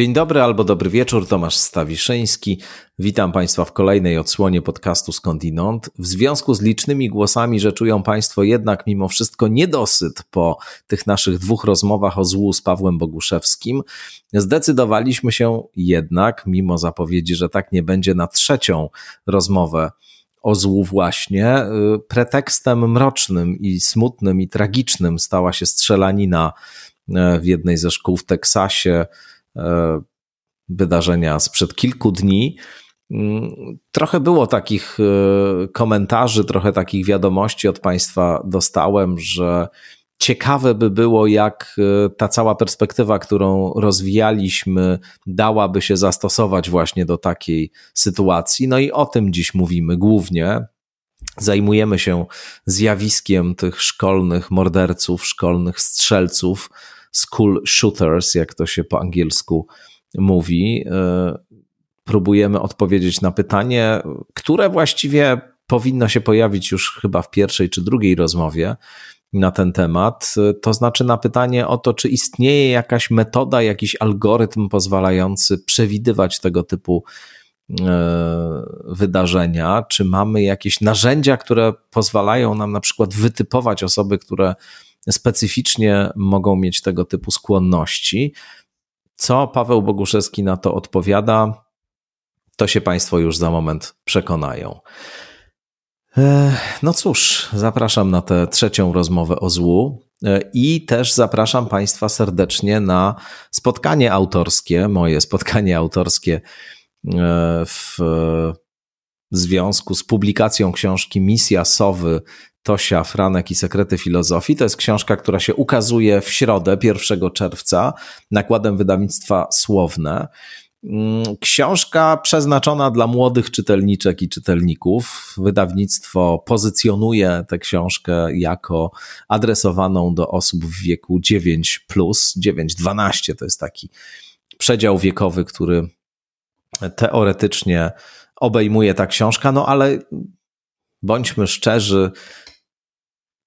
Dzień dobry albo dobry wieczór, Tomasz Stawiszyński. Witam Państwa w kolejnej odsłonie podcastu Skądinąd. W związku z licznymi głosami, że czują Państwo jednak mimo wszystko niedosyt po tych naszych dwóch rozmowach o złu z Pawłem Boguszewskim, zdecydowaliśmy się jednak, mimo zapowiedzi, że tak nie będzie, na trzecią rozmowę o złu właśnie. Pretekstem mrocznym i smutnym i tragicznym stała się strzelanina w jednej ze szkół w Teksasie E, wydarzenia sprzed kilku dni. Mm, trochę było takich e, komentarzy, trochę takich wiadomości od Państwa dostałem, że ciekawe by było, jak e, ta cała perspektywa, którą rozwijaliśmy, dałaby się zastosować właśnie do takiej sytuacji. No i o tym dziś mówimy głównie. Zajmujemy się zjawiskiem tych szkolnych morderców, szkolnych strzelców school shooters, jak to się po angielsku mówi. E, próbujemy odpowiedzieć na pytanie, które właściwie powinno się pojawić już chyba w pierwszej czy drugiej rozmowie na ten temat. To znaczy na pytanie o to, czy istnieje jakaś metoda, jakiś algorytm pozwalający przewidywać tego typu e, wydarzenia, czy mamy jakieś narzędzia, które pozwalają nam na przykład wytypować osoby, które specyficznie mogą mieć tego typu skłonności. Co Paweł Boguszewski na to odpowiada, to się Państwo już za moment przekonają. No cóż, zapraszam na tę trzecią rozmowę o złu i też zapraszam Państwa serdecznie na spotkanie autorskie, moje spotkanie autorskie w związku z publikacją książki Misja Sowy Tosia, Franek i Sekrety Filozofii. To jest książka, która się ukazuje w środę, 1 czerwca, nakładem wydawnictwa Słowne. Mm, książka przeznaczona dla młodych czytelniczek i czytelników. Wydawnictwo pozycjonuje tę książkę jako adresowaną do osób w wieku 9, 9-12 to jest taki przedział wiekowy, który teoretycznie obejmuje ta książka, no ale bądźmy szczerzy,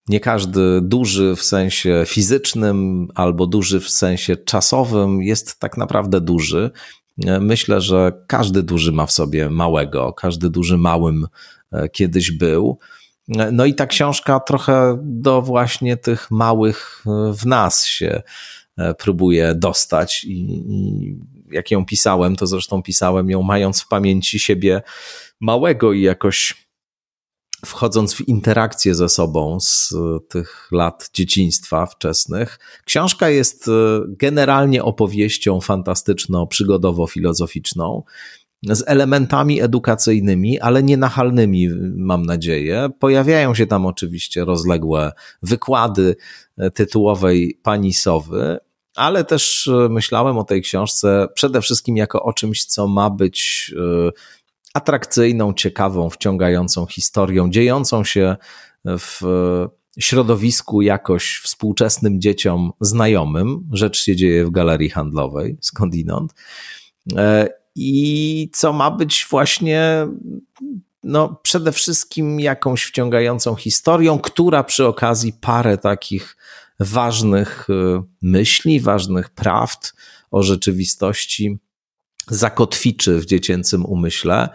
nie każdy duży w sensie fizycznym albo duży w sensie czasowym jest tak naprawdę duży. Myślę, że każdy duży ma w sobie małego, każdy duży małym e, kiedyś był. No i ta książka trochę do właśnie tych małych e, w nas się e, próbuje dostać i, i jak ją pisałem, to zresztą pisałem ją mając w pamięci siebie małego i jakoś wchodząc w interakcję ze sobą z tych lat dzieciństwa wczesnych. Książka jest e, generalnie opowieścią fantastyczno-przygodowo-filozoficzną z elementami edukacyjnymi, ale nie nachalnymi, mam nadzieję. Pojawiają się tam oczywiście rozległe wykłady e, tytułowej pani Sowy, ale też myślałem o tej książce przede wszystkim jako o czymś, co ma być atrakcyjną, ciekawą, wciągającą historią, dziejącą się w środowisku jakoś współczesnym dzieciom znajomym. Rzecz się dzieje w galerii handlowej, skądinąd. E, I co ma być właśnie no, przede wszystkim jakąś wciągającą historią, która przy okazji parę takich ważnych e, myśli, ważnych prawd o rzeczywistości zakotwiczy w dziecięcym umyśle.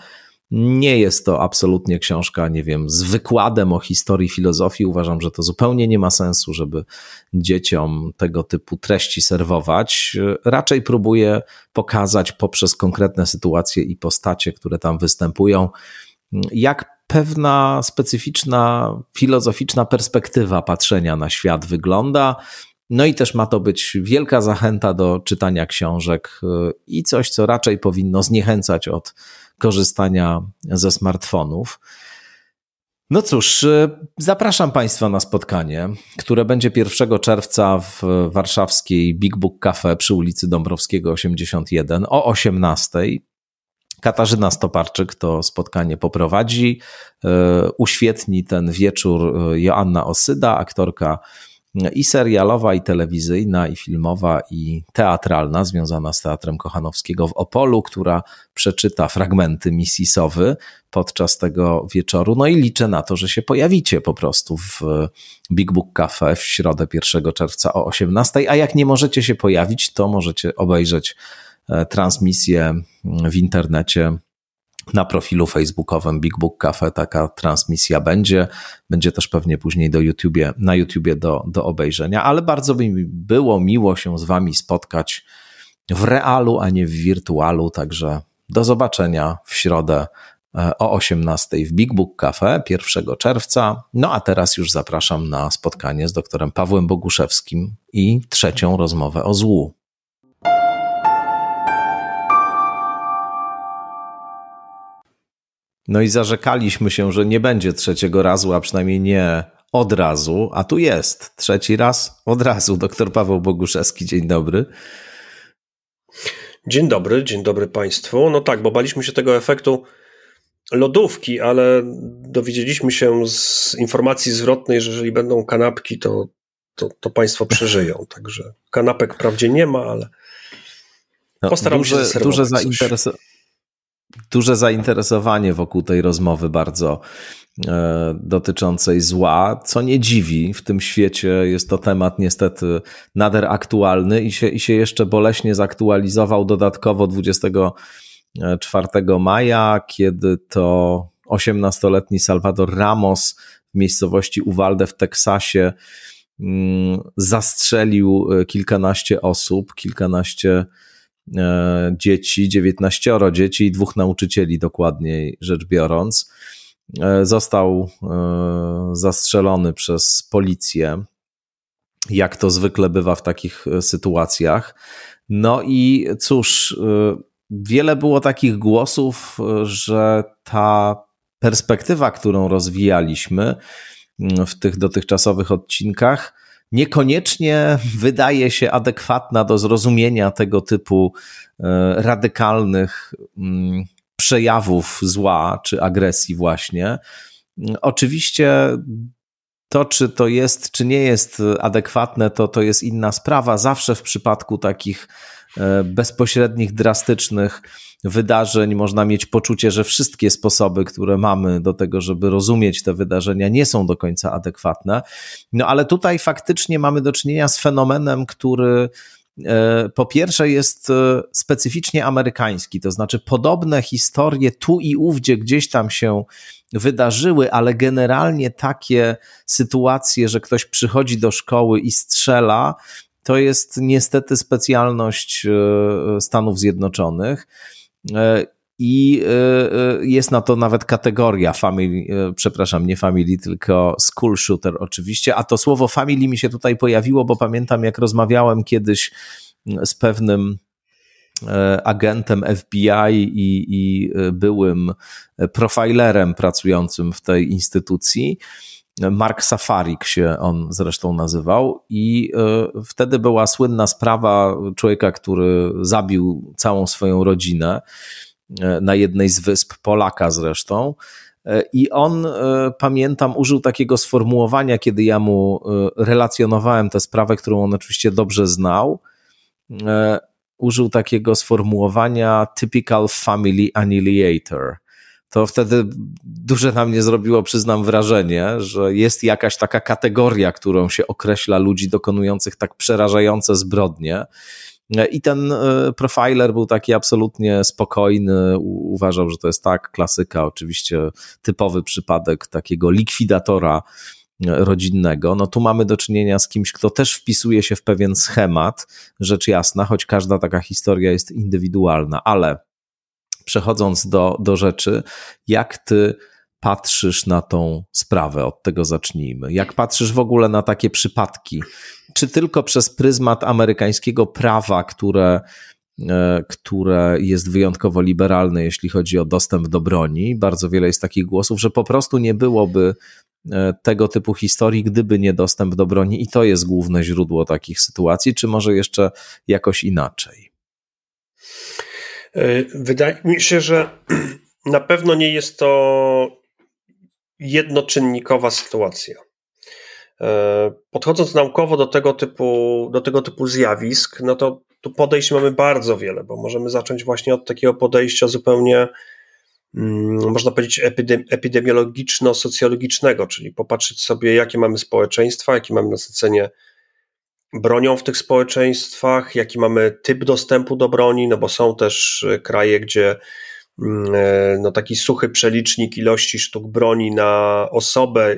Nie jest to absolutnie książka, nie wiem, z wykładem o historii filozofii. Uważam, że to zupełnie nie ma sensu, żeby dzieciom tego typu treści serwować. Raczej próbuję pokazać poprzez konkretne sytuacje i postacie, które tam występują, jak pewna specyficzna, filozoficzna perspektywa patrzenia na świat wygląda. No i też ma to być wielka zachęta do czytania książek y, i coś, co raczej powinno zniechęcać od korzystania ze smartfonów. No cóż, y, zapraszam Państwa na spotkanie, które będzie 1 czerwca w warszawskiej Big Book Cafe przy ulicy Dąbrowskiego 81 o 18. Katarzyna Stoparczyk to spotkanie poprowadzi. Y, uświetni ten wieczór Joanna Osyda, aktorka i serialowa, i telewizyjna, i filmowa, i teatralna, związana z Teatrem Kochanowskiego w Opolu, która przeczyta fragmenty misji Sowy podczas tego wieczoru. No i liczę na to, że się pojawicie po prostu w Big Book Cafe w środę 1 czerwca o 18. A jak nie możecie się pojawić, to możecie obejrzeć transmisję w internecie na profilu facebookowym Big Book Cafe taka transmisja będzie. Będzie też pewnie później do YouTubie, na YouTubie do, do obejrzenia, ale bardzo by mi było miło się z Wami spotkać w realu, a nie w wirtualu. Także do zobaczenia w środę e, o 18 w Big Book Cafe 1 czerwca. No a teraz już zapraszam na spotkanie z doktorem Pawłem Boguszewskim i trzecią rozmowę o złu. No i zarzekaliśmy się, że nie będzie trzeciego razu, a przynajmniej nie od razu, a tu jest trzeci raz od razu. Doktor Paweł Boguszewski, dzień dobry. Dzień dobry, dzień dobry Państwu. No tak, bo baliśmy się tego efektu lodówki, ale dowiedzieliśmy się z informacji zwrotnej, że jeżeli będą kanapki, to, to, to Państwo przeżyją. Także kanapek wprawdzie nie ma, ale no, postaram duże, się duże duże zainteresowanie wokół tej rozmowy bardzo e, dotyczącej zła, co nie dziwi. W tym świecie jest to temat niestety nader aktualny i się, i się jeszcze boleśnie zaktualizował dodatkowo 24 maja, kiedy to 18-letni Salvador Ramos w miejscowości Uvalde w Teksasie mm, zastrzelił e, kilkanaście osób, kilkanaście dzieci, 19 dzieci i dwóch nauczycieli, dokładniej rzecz biorąc. E, został e, zastrzelony przez policję, jak to zwykle bywa w takich sytuacjach. No i cóż, wiele było takich głosów, że ta perspektywa, którą rozwijaliśmy w tych dotychczasowych odcinkach, niekoniecznie wydaje się adekwatna do zrozumienia tego typu e, radykalnych mm, przejawów zła czy agresji, właśnie. Oczywiście to, czy to jest, czy nie jest adekwatne, to, to jest inna sprawa. Zawsze w przypadku takich e, bezpośrednich, drastycznych wydarzeń można mieć poczucie, że wszystkie sposoby, które mamy do tego, żeby rozumieć te wydarzenia, nie są do końca adekwatne. No ale tutaj faktycznie mamy do czynienia z fenomenem, który e, po pierwsze jest e, specyficznie amerykański, to znaczy podobne historie tu i ówdzie gdzieś tam się wydarzyły, ale generalnie takie sytuacje, że ktoś przychodzi do szkoły i strzela, to jest niestety specjalność e, Stanów Zjednoczonych. E, I e, e, jest na to nawet kategoria family, przepraszam, nie family, tylko school shooter oczywiście. A to słowo family mi się tutaj pojawiło, bo pamiętam, jak rozmawiałem kiedyś z pewnym agentem FBI i, i byłym profilerem pracującym w tej instytucji. Mark Safarik się on zresztą nazywał, i e, wtedy była słynna sprawa człowieka, który zabił całą swoją rodzinę e, na jednej z wysp, Polaka zresztą. E, I on, pamiętam, użył takiego sformułowania, kiedy ja mu relacjonowałem tę sprawę, którą on oczywiście dobrze znał. Użył takiego sformułowania typical family annihilator to wtedy duże na mnie zrobiło, przyznam, wrażenie, że jest jakaś taka kategoria, którą się określa ludzi dokonujących tak przerażające zbrodnie. I ten e, profiler był taki absolutnie spokojny, uważał, że to jest tak, klasyka, oczywiście typowy przypadek takiego likwidatora e, rodzinnego. No tu mamy do czynienia z kimś, kto też wpisuje się w pewien schemat, rzecz jasna, choć każda taka historia jest indywidualna, ale przechodząc do, do rzeczy, jak ty patrzysz na tą sprawę? Od tego zacznijmy. Jak patrzysz w ogóle na takie przypadki? Czy tylko przez pryzmat amerykańskiego prawa, które, e, które jest wyjątkowo liberalne, jeśli chodzi o dostęp do broni? Bardzo wiele jest takich głosów, że po prostu nie byłoby e, tego typu historii, gdyby nie dostęp do broni, i to jest główne źródło takich sytuacji, czy może jeszcze jakoś inaczej? E, wydaje mi się, że na pewno nie jest to jednoczynnikowa sytuacja. E, podchodząc naukowo do tego typu, do tego typu zjawisk, no to tu podejść mamy bardzo wiele, bo możemy zacząć właśnie od takiego podejścia zupełnie, mm, można powiedzieć, epidemiologiczno-socjologicznego, czyli popatrzeć sobie, jakie mamy społeczeństwa, jakie mamy nasycenie bronią w tych społeczeństwach, jaki mamy typ dostępu do broni, no bo są też kraje, gdzie mm, no taki suchy przelicznik ilości sztuk broni na osobę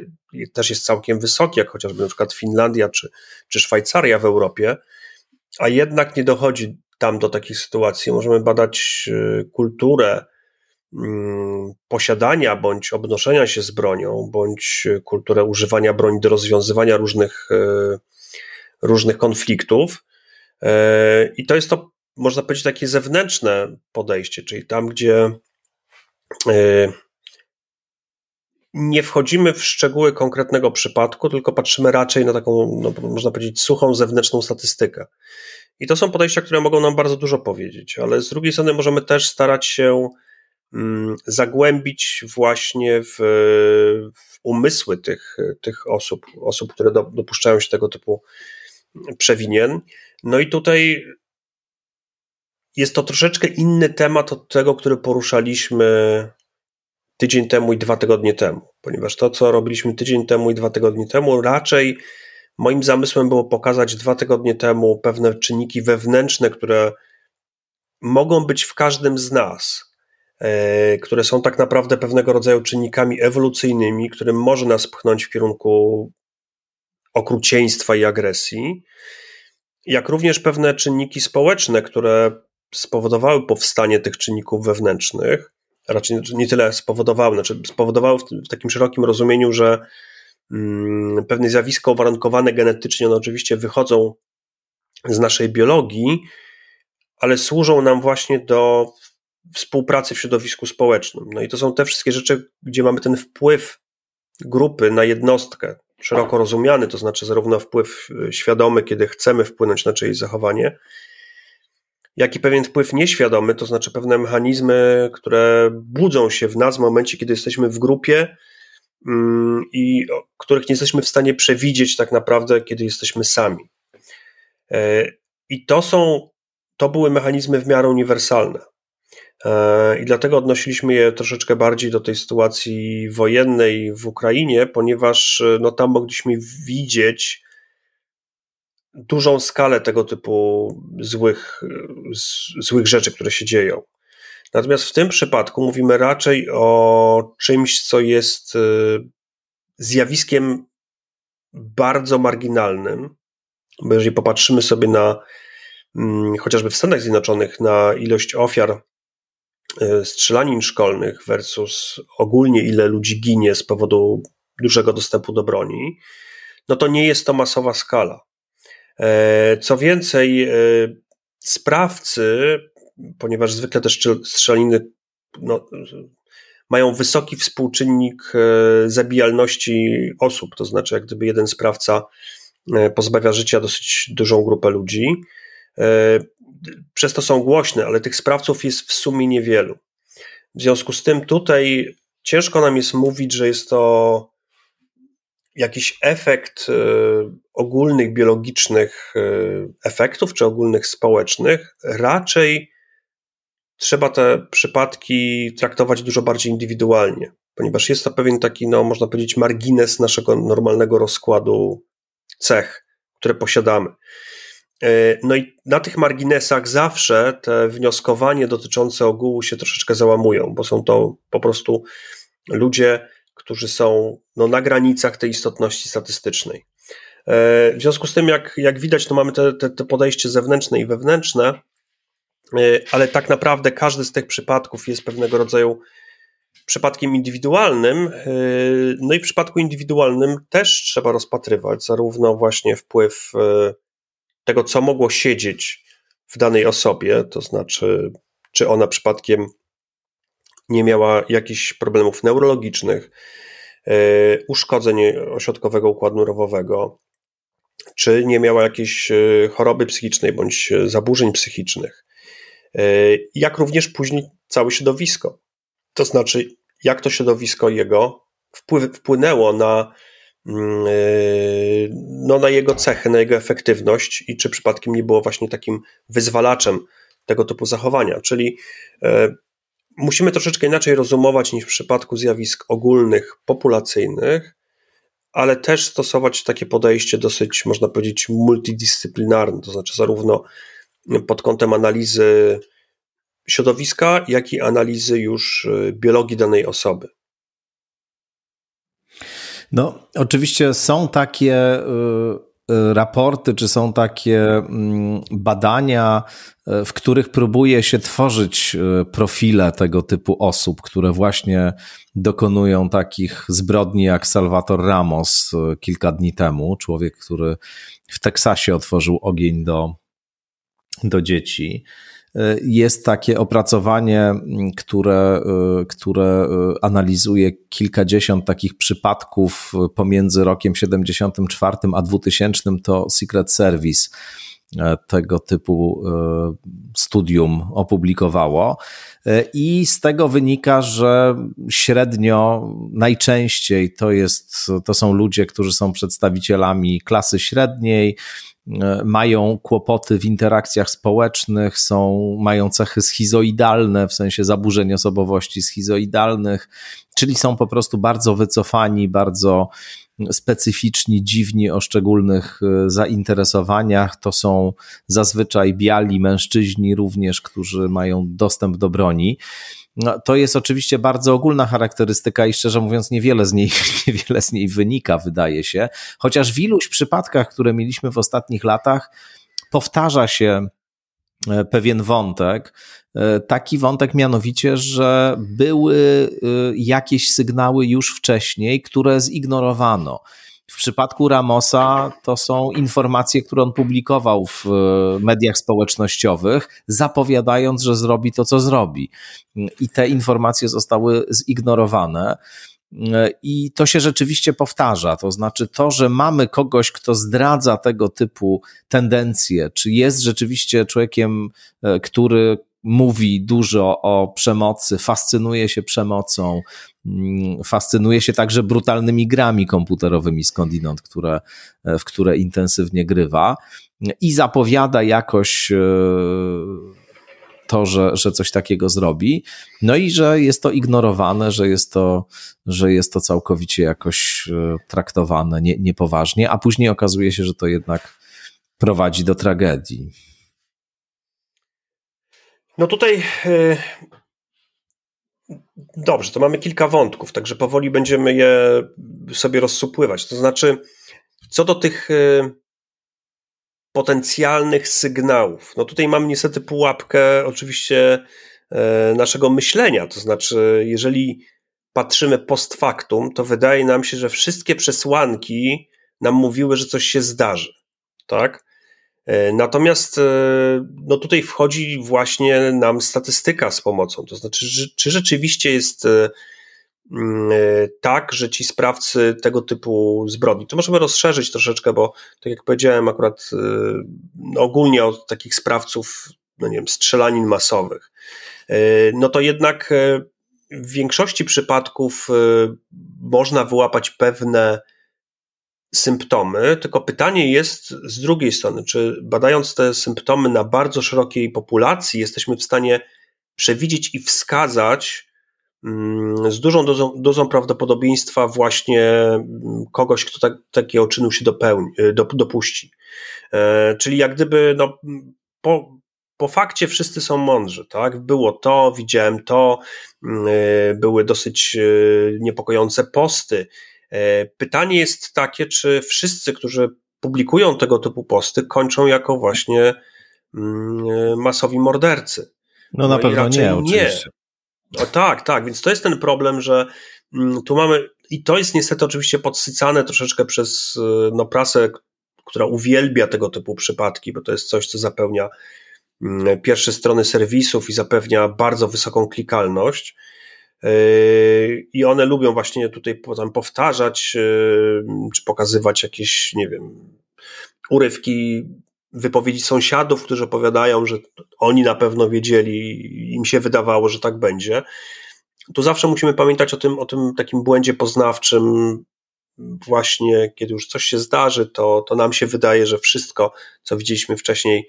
też jest całkiem wysoki, jak chociażby na przykład Finlandia czy, czy Szwajcaria w Europie, a jednak nie dochodzi tam do takich sytuacji. Możemy badać y, kulturę mm, posiadania bądź obnoszenia się z bronią, bądź kulturę używania broni do rozwiązywania różnych, y, różnych konfliktów. Y, I to jest to, można powiedzieć, takie zewnętrzne podejście, czyli tam, gdzie nie wchodzimy w szczegóły konkretnego przypadku, tylko patrzymy raczej na taką, no, można powiedzieć, suchą zewnętrzną statystykę. I to są podejścia, które mogą nam bardzo dużo powiedzieć, ale z drugiej strony możemy też starać się mm, zagłębić właśnie w, w, umysły tych, tych osób, osób, które do, dopuszczają się tego typu przewinien. No i tutaj jest to troszeczkę inny temat od tego, który poruszaliśmy tydzień temu i dwa tygodnie temu, ponieważ to, co robiliśmy tydzień temu i dwa tygodnie temu, raczej moim zamysłem było pokazać dwa tygodnie temu pewne czynniki wewnętrzne, które mogą być w każdym z nas, e, które są tak naprawdę pewnego rodzaju czynnikami ewolucyjnymi, którym może nas pchnąć w kierunku okrucieństwa i agresji, jak również pewne czynniki społeczne, które spowodowały powstanie tych czynników wewnętrznych, raczej nie tyle spowodowały, znaczy spowodowały w, takim szerokim rozumieniu, że mm, pewne zjawiska uwarunkowane genetycznie, one oczywiście wychodzą z naszej biologii, ale służą nam właśnie do współpracy w środowisku społecznym. No i to są te wszystkie rzeczy, gdzie mamy ten wpływ grupy na jednostkę, szeroko rozumiany, to znaczy zarówno wpływ świadomy, kiedy chcemy wpłynąć na czyjeś zachowanie, jak i pewien wpływ nieświadomy, to znaczy pewne mechanizmy, które budzą się w nas w momencie, kiedy jesteśmy w grupie mm, i których nie jesteśmy w stanie przewidzieć tak naprawdę, kiedy jesteśmy sami. E, I to są, to były mechanizmy w miarę uniwersalne. E, I dlatego odnosiliśmy je troszeczkę bardziej do tej sytuacji wojennej w Ukrainie, ponieważ no, tam mogliśmy widzieć, dużą skalę tego typu złych, złych rzeczy, które się dzieją. Natomiast w tym przypadku mówimy raczej o czymś, co jest zjawiskiem bardzo marginalnym, bo jeżeli popatrzymy sobie na mm, chociażby w Stanach Zjednoczonych na ilość ofiar strzelanin szkolnych versus ogólnie ile ludzi ginie z powodu dużego dostępu do broni, no to nie jest to masowa skala. E, co więcej, e, sprawcy, ponieważ zwykle te strzeliny no, mają wysoki współczynnik e, zabijalności osób, to znaczy, jak gdyby jeden sprawca pozbawia życia dosyć dużą grupę ludzi. Przez to są głośne, ale tych sprawców jest w sumie niewielu. W związku z tym tutaj ciężko nam jest mówić, że jest to jakiś efekt e, ogólnych biologicznych e, efektów, czy ogólnych społecznych, raczej trzeba te przypadki traktować dużo bardziej indywidualnie, ponieważ jest to pewien taki, no, można powiedzieć, margines naszego normalnego rozkładu cech, które posiadamy. E, no i na tych marginesach zawsze te wnioskowanie dotyczące ogółu się troszeczkę załamują, bo są to po prostu ludzie, którzy są no, na granicach tej istotności statystycznej. E, w związku z tym, jak, jak widać, to mamy te, te, te podejście zewnętrzne i wewnętrzne, e, ale tak naprawdę każdy z tych przypadków jest pewnego rodzaju przypadkiem indywidualnym. No i w przypadku indywidualnym też trzeba rozpatrywać zarówno właśnie wpływ tego, co mogło siedzieć w danej osobie, to znaczy, czy ona przypadkiem nie miała jakichś problemów neurologicznych, e, uszkodzeń ośrodkowego układu nerwowego, czy nie miała jakiejś e, choroby psychicznej bądź zaburzeń psychicznych, e, jak również później całe środowisko. To znaczy, jak to środowisko jego wpłynęło na, no, na jego cechy, na jego efektywność i czy przypadkiem nie było właśnie takim wyzwalaczem tego typu zachowania. Czyli musimy troszeczkę inaczej rozumować niż w przypadku zjawisk ogólnych, populacyjnych, ale też stosować takie podejście dosyć, można powiedzieć, multidyscyplinarne, to znaczy zarówno pod kątem analizy środowiska, jak i analizy już y, biologii danej osoby. No, oczywiście są takie y, y, raporty, czy są takie mm, badania, w których próbuje się tworzyć profile tego typu osób, które właśnie dokonują takich zbrodni jak Salvator Ramos kilka dni temu, człowiek, który w Teksasie otworzył ogień do, do dzieci. Jest takie opracowanie, które, które analizuje kilkadziesiąt takich przypadków pomiędzy rokiem 74 a 2000. To Secret Service tego typu studium opublikowało. I z tego wynika, że średnio najczęściej to, jest, to są ludzie, którzy są przedstawicielami klasy średniej, mają kłopoty w interakcjach społecznych, są, mają cechy schizoidalne, w sensie zaburzeń osobowości schizoidalnych, czyli są po prostu bardzo wycofani, bardzo specyficzni, dziwni o szczególnych e, zainteresowaniach. To są zazwyczaj biali mężczyźni również, którzy mają dostęp do broni. No, to jest oczywiście bardzo ogólna charakterystyka i szczerze mówiąc niewiele z, niej, niewiele z niej wynika, wydaje się. Chociaż w iluś przypadkach, które mieliśmy w ostatnich latach, powtarza się e, pewien wątek. E, taki wątek mianowicie, że były e, jakieś sygnały już wcześniej, które zignorowano. W przypadku Ramosa to są informacje, które on publikował w e, mediach społecznościowych, zapowiadając, że zrobi to, co zrobi. I te informacje zostały zignorowane. I to się rzeczywiście powtarza. To znaczy, to, że mamy kogoś, kto zdradza tego typu tendencje, czy jest rzeczywiście człowiekiem, e, który mówi dużo o przemocy, fascynuje się przemocą, fascynuje się także brutalnymi grami komputerowymi skądinąd, które, e, w które intensywnie grywa i zapowiada jakoś e, to, że, że coś takiego zrobi, no i że jest to ignorowane, że jest to, że jest to całkowicie jakoś e, traktowane nie, niepoważnie, a później okazuje się, że to jednak prowadzi do tragedii. No tutaj dobrze, to mamy kilka wątków, także powoli będziemy je sobie rozsupływać. To znaczy, co do tych e, potencjalnych sygnałów, no tutaj mam niestety pułapkę oczywiście e, naszego myślenia. To znaczy, jeżeli patrzymy post factum, to wydaje nam się, że wszystkie przesłanki nam mówiły, że coś się zdarzy. Tak? E, natomiast e, no tutaj wchodzi właśnie nam statystyka z pomocą. To znaczy, czy rzeczywiście jest e, mm, tak, że ci sprawcy tego typu zbrodni, to możemy rozszerzyć troszeczkę, bo tak jak powiedziałem, akurat ogólnie od takich sprawców, no nie wiem, strzelanin masowych, no to jednak w większości przypadków można wyłapać pewne symptomy, tylko pytanie jest z drugiej strony, czy badając te symptomy na bardzo szerokiej populacji, jesteśmy w stanie przewidzieć i wskazać mm, z dużą dozą, dozą prawdopodobieństwa właśnie mm, kogoś, kto tak, takiego czynu się dopełni, y, dopuści. E, czyli jak gdyby no, po, po fakcie wszyscy są mądrzy, tak? Było to, widziałem to, mm, y, były dosyć niepokojące posty, E, pytanie jest takie, czy wszyscy, którzy publikują tego typu posty, kończą jako właśnie mm, e, masowi mordercy. No, na no pewno nie, oczywiście. Nie. No tak, tak, więc to jest ten problem, że mm, tu mamy, i to jest niestety oczywiście podsycane troszeczkę przez e, no, prasę, która uwielbia tego typu przypadki, bo to jest coś, co zapełnia mm, pierwsze strony serwisów i zapewnia bardzo wysoką klikalność. Yy, I one lubią właśnie tutaj potem powtarzać, yy, czy pokazywać jakieś, nie wiem, urywki wypowiedzi sąsiadów, którzy opowiadają, że oni na pewno wiedzieli, im się wydawało, że tak będzie. Tu zawsze musimy pamiętać o tym, o tym takim błędzie poznawczym, właśnie kiedy już coś się zdarzy, to, to nam się wydaje, że wszystko, co widzieliśmy wcześniej,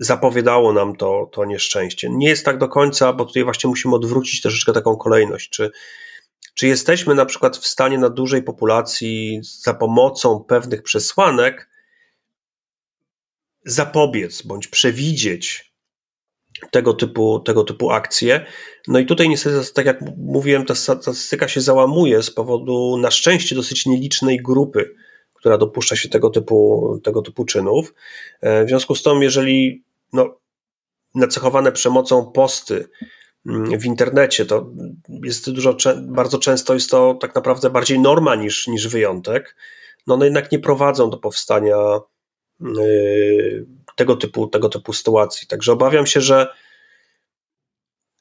zapowiadało nam to, to nieszczęście. Nie jest tak do końca, bo tutaj właśnie musimy odwrócić troszeczkę taką kolejność. Czy czy jesteśmy na przykład w stanie na dużej populacji za pomocą pewnych przesłanek zapobiec bądź przewidzieć tego typu, tego typu akcje. No i tutaj niestety, tak jak mówiłem, ta statystyka się załamuje z powodu na szczęście dosyć nielicznej grupy, która dopuszcza się tego typu, tego typu czynów. E, w związku z tym, jeżeli no, nacechowane przemocą posty mm, w internecie, to jest dużo, bardzo często jest to tak naprawdę bardziej norma niż, niż wyjątek, no one jednak nie prowadzą do powstania yy, tego typu, tego typu sytuacji. Także obawiam się, że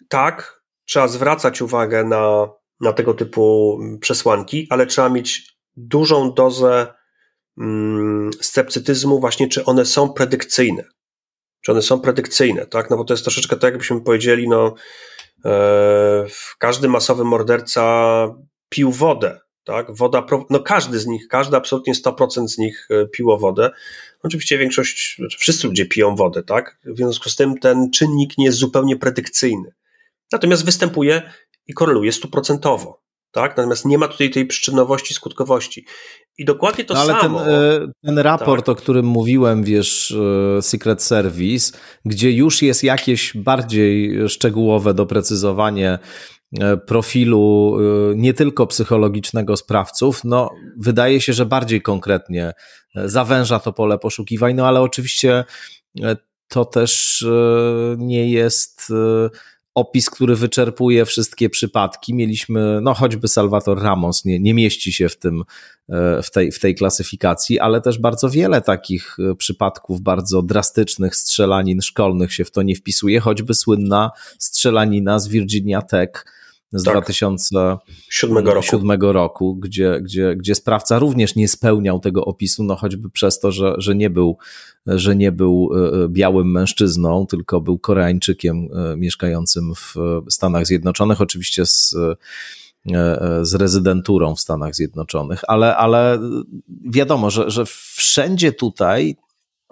tak, trzeba zwracać uwagę na, na tego typu przesłanki, ale trzeba mieć dużą dozę mm, sceptycyzmu, właśnie czy one są predykcyjne. Czy one są predykcyjne, tak? No bo to jest troszeczkę tak, jakbyśmy powiedzieli, no, e, każdy masowy morderca pił wodę, tak? Woda, no każdy z nich, każdy absolutnie 100% z nich e, piło wodę. Oczywiście większość, znaczy wszyscy ludzie piją wodę, tak? W związku z tym ten czynnik nie jest zupełnie predykcyjny. Natomiast występuje i koreluje stuprocentowo. Tak? Natomiast nie ma tutaj tej przyczynowości, skutkowości. I dokładnie to no, ale samo. Ten, e, ten raport, tak. o którym mówiłem, wiesz, e, Secret Service, gdzie już jest jakieś bardziej szczegółowe doprecyzowanie e, profilu nie tylko psychologicznego sprawców, no wydaje się, że bardziej konkretnie zawęża to pole poszukiwań, no ale oczywiście to też nie jest opis, który wyczerpuje wszystkie przypadki. Mieliśmy, no choćby Salvator Ramos nie, nie mieści się w tym, e, w tej, w tej klasyfikacji, ale też bardzo wiele takich e, przypadków bardzo drastycznych strzelanin szkolnych się w to nie wpisuje, choćby słynna strzelanina z Virginia Tech, z tak. 2007 roku, roku gdzie, gdzie, gdzie sprawca również nie spełniał tego opisu, no choćby przez to, że, że, nie był, że nie był e, e, białym mężczyzną, tylko był Koreańczykiem e, mieszkającym w Stanach Zjednoczonych, oczywiście z z rezydenturą w Stanach Zjednoczonych, ale, ale wiadomo, że, że wszędzie tutaj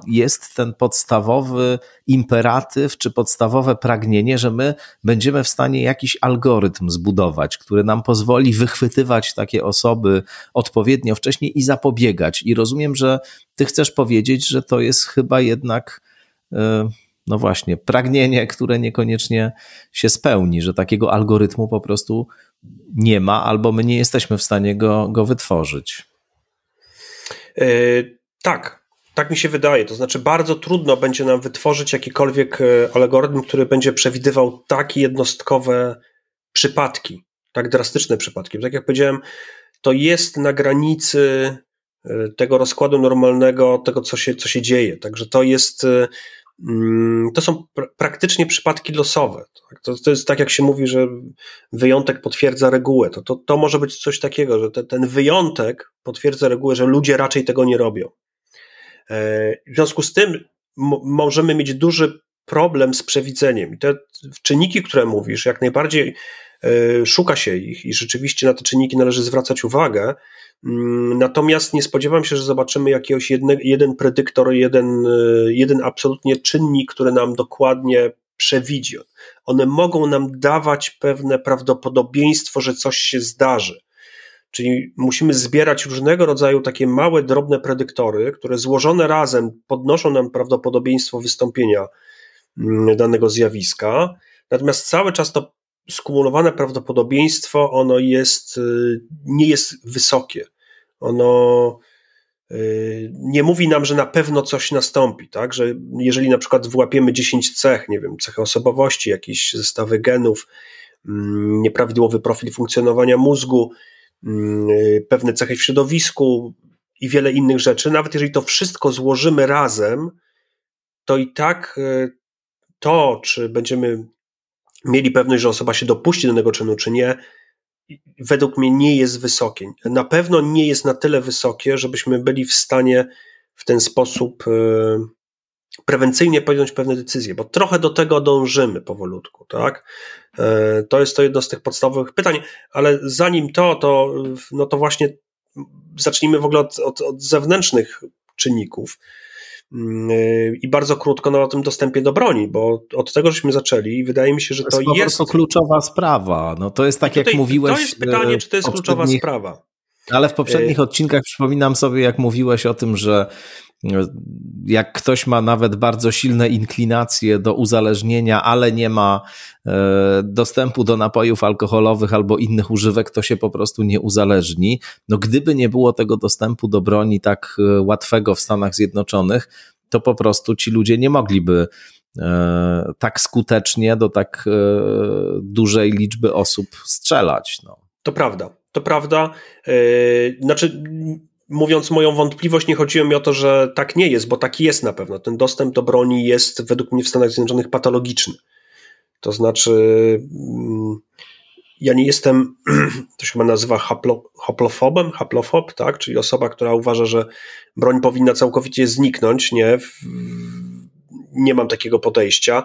jest ten podstawowy imperatyw czy podstawowe pragnienie, że my będziemy w stanie jakiś algorytm zbudować, który nam pozwoli wychwytywać takie osoby odpowiednio wcześniej i zapobiegać. I rozumiem, że ty chcesz powiedzieć, że to jest chyba jednak. E, no właśnie, pragnienie, które niekoniecznie się spełni, że takiego algorytmu po prostu nie ma, albo my nie jesteśmy w stanie go, go wytworzyć. Yy, tak, tak mi się wydaje. To znaczy, bardzo trudno będzie nam wytworzyć jakikolwiek e, algorytm, który będzie przewidywał takie jednostkowe przypadki, tak drastyczne przypadki. Tak jak powiedziałem, to jest na granicy e, tego rozkładu normalnego, tego, co się, co się dzieje. Także to jest. E, mm, to są praktycznie przypadki losowe. Tak? To, to jest tak, jak się mówi, że wyjątek potwierdza regułę. To, to, to może być coś takiego, że te, ten wyjątek potwierdza regułę, że ludzie raczej tego nie robią. E, w związku z tym możemy mieć duży problem z przewidzeniem. Te czynniki, które mówisz, jak najbardziej e, szuka się ich i rzeczywiście na te czynniki należy zwracać uwagę. Mm, natomiast nie spodziewam się, że zobaczymy jakiegoś jedne, jeden predyktor, jeden, e, jeden absolutnie czynnik, który nam dokładnie przewidzi. One mogą nam dawać pewne prawdopodobieństwo, że coś się zdarzy. Czyli musimy zbierać różnego rodzaju takie małe, drobne predyktory, które złożone razem podnoszą nam prawdopodobieństwo wystąpienia mm, danego zjawiska. Natomiast cały czas to skumulowane prawdopodobieństwo, ono jest, y, nie jest wysokie. Ono y, nie mówi nam, że na pewno coś nastąpi, tak? Że jeżeli na przykład włapiemy 10 cech, nie wiem, cechy osobowości, jakieś zestawy genów, mm, nieprawidłowy profil funkcjonowania mózgu, pewne cechy w środowisku i wiele innych rzeczy, nawet jeżeli to wszystko złożymy razem, to i tak e, to, czy będziemy mieli pewność, że osoba się dopuści danego czynu, czy nie, według mnie nie jest wysokie. Na pewno nie jest na tyle wysokie, żebyśmy byli w stanie w ten sposób e, prewencyjnie podjąć pewne decyzje, bo trochę do tego dążymy powolutku, tak? E, to jest to jedno z tych podstawowych pytań, ale zanim to, to, no to właśnie zacznijmy w ogóle od, od, od zewnętrznych czynników. mm, i bardzo krótko no, o tym dostępie do broni, bo od tego żeśmy zaczęli i wydaje mi się, że to, to jest... To kluczowa sprawa. No, to jest tak, tutaj, jak mówiłeś... To jest pytanie, czy to jest kluczowa sprawa. Ale w poprzednich odcinkach przypominam sobie, jak mówiłeś o tym, że jak ktoś ma nawet bardzo silne inklinacje do uzależnienia, ale nie ma e, dostępu do napojów alkoholowych albo innych używek, to się po prostu nie uzależni. No gdyby nie było tego dostępu do broni tak e, łatwego w Stanach Zjednoczonych, to po prostu ci ludzie nie mogliby e, tak skutecznie do tak dużej liczby osób strzelać. No. To prawda, to prawda. Znaczy mówiąc moją wątpliwość, nie chodziło mi o to, że tak nie jest, bo tak jest na pewno. Ten dostęp do broni jest według mnie w Stanach Zjednoczonych patologiczny. To znaczy, mm, ja nie jestem, to się chyba nazywa haplo, haplofobem, haplofob, tak? czyli osoba, która uważa, że broń powinna całkowicie zniknąć. Nie, nie mam takiego podejścia.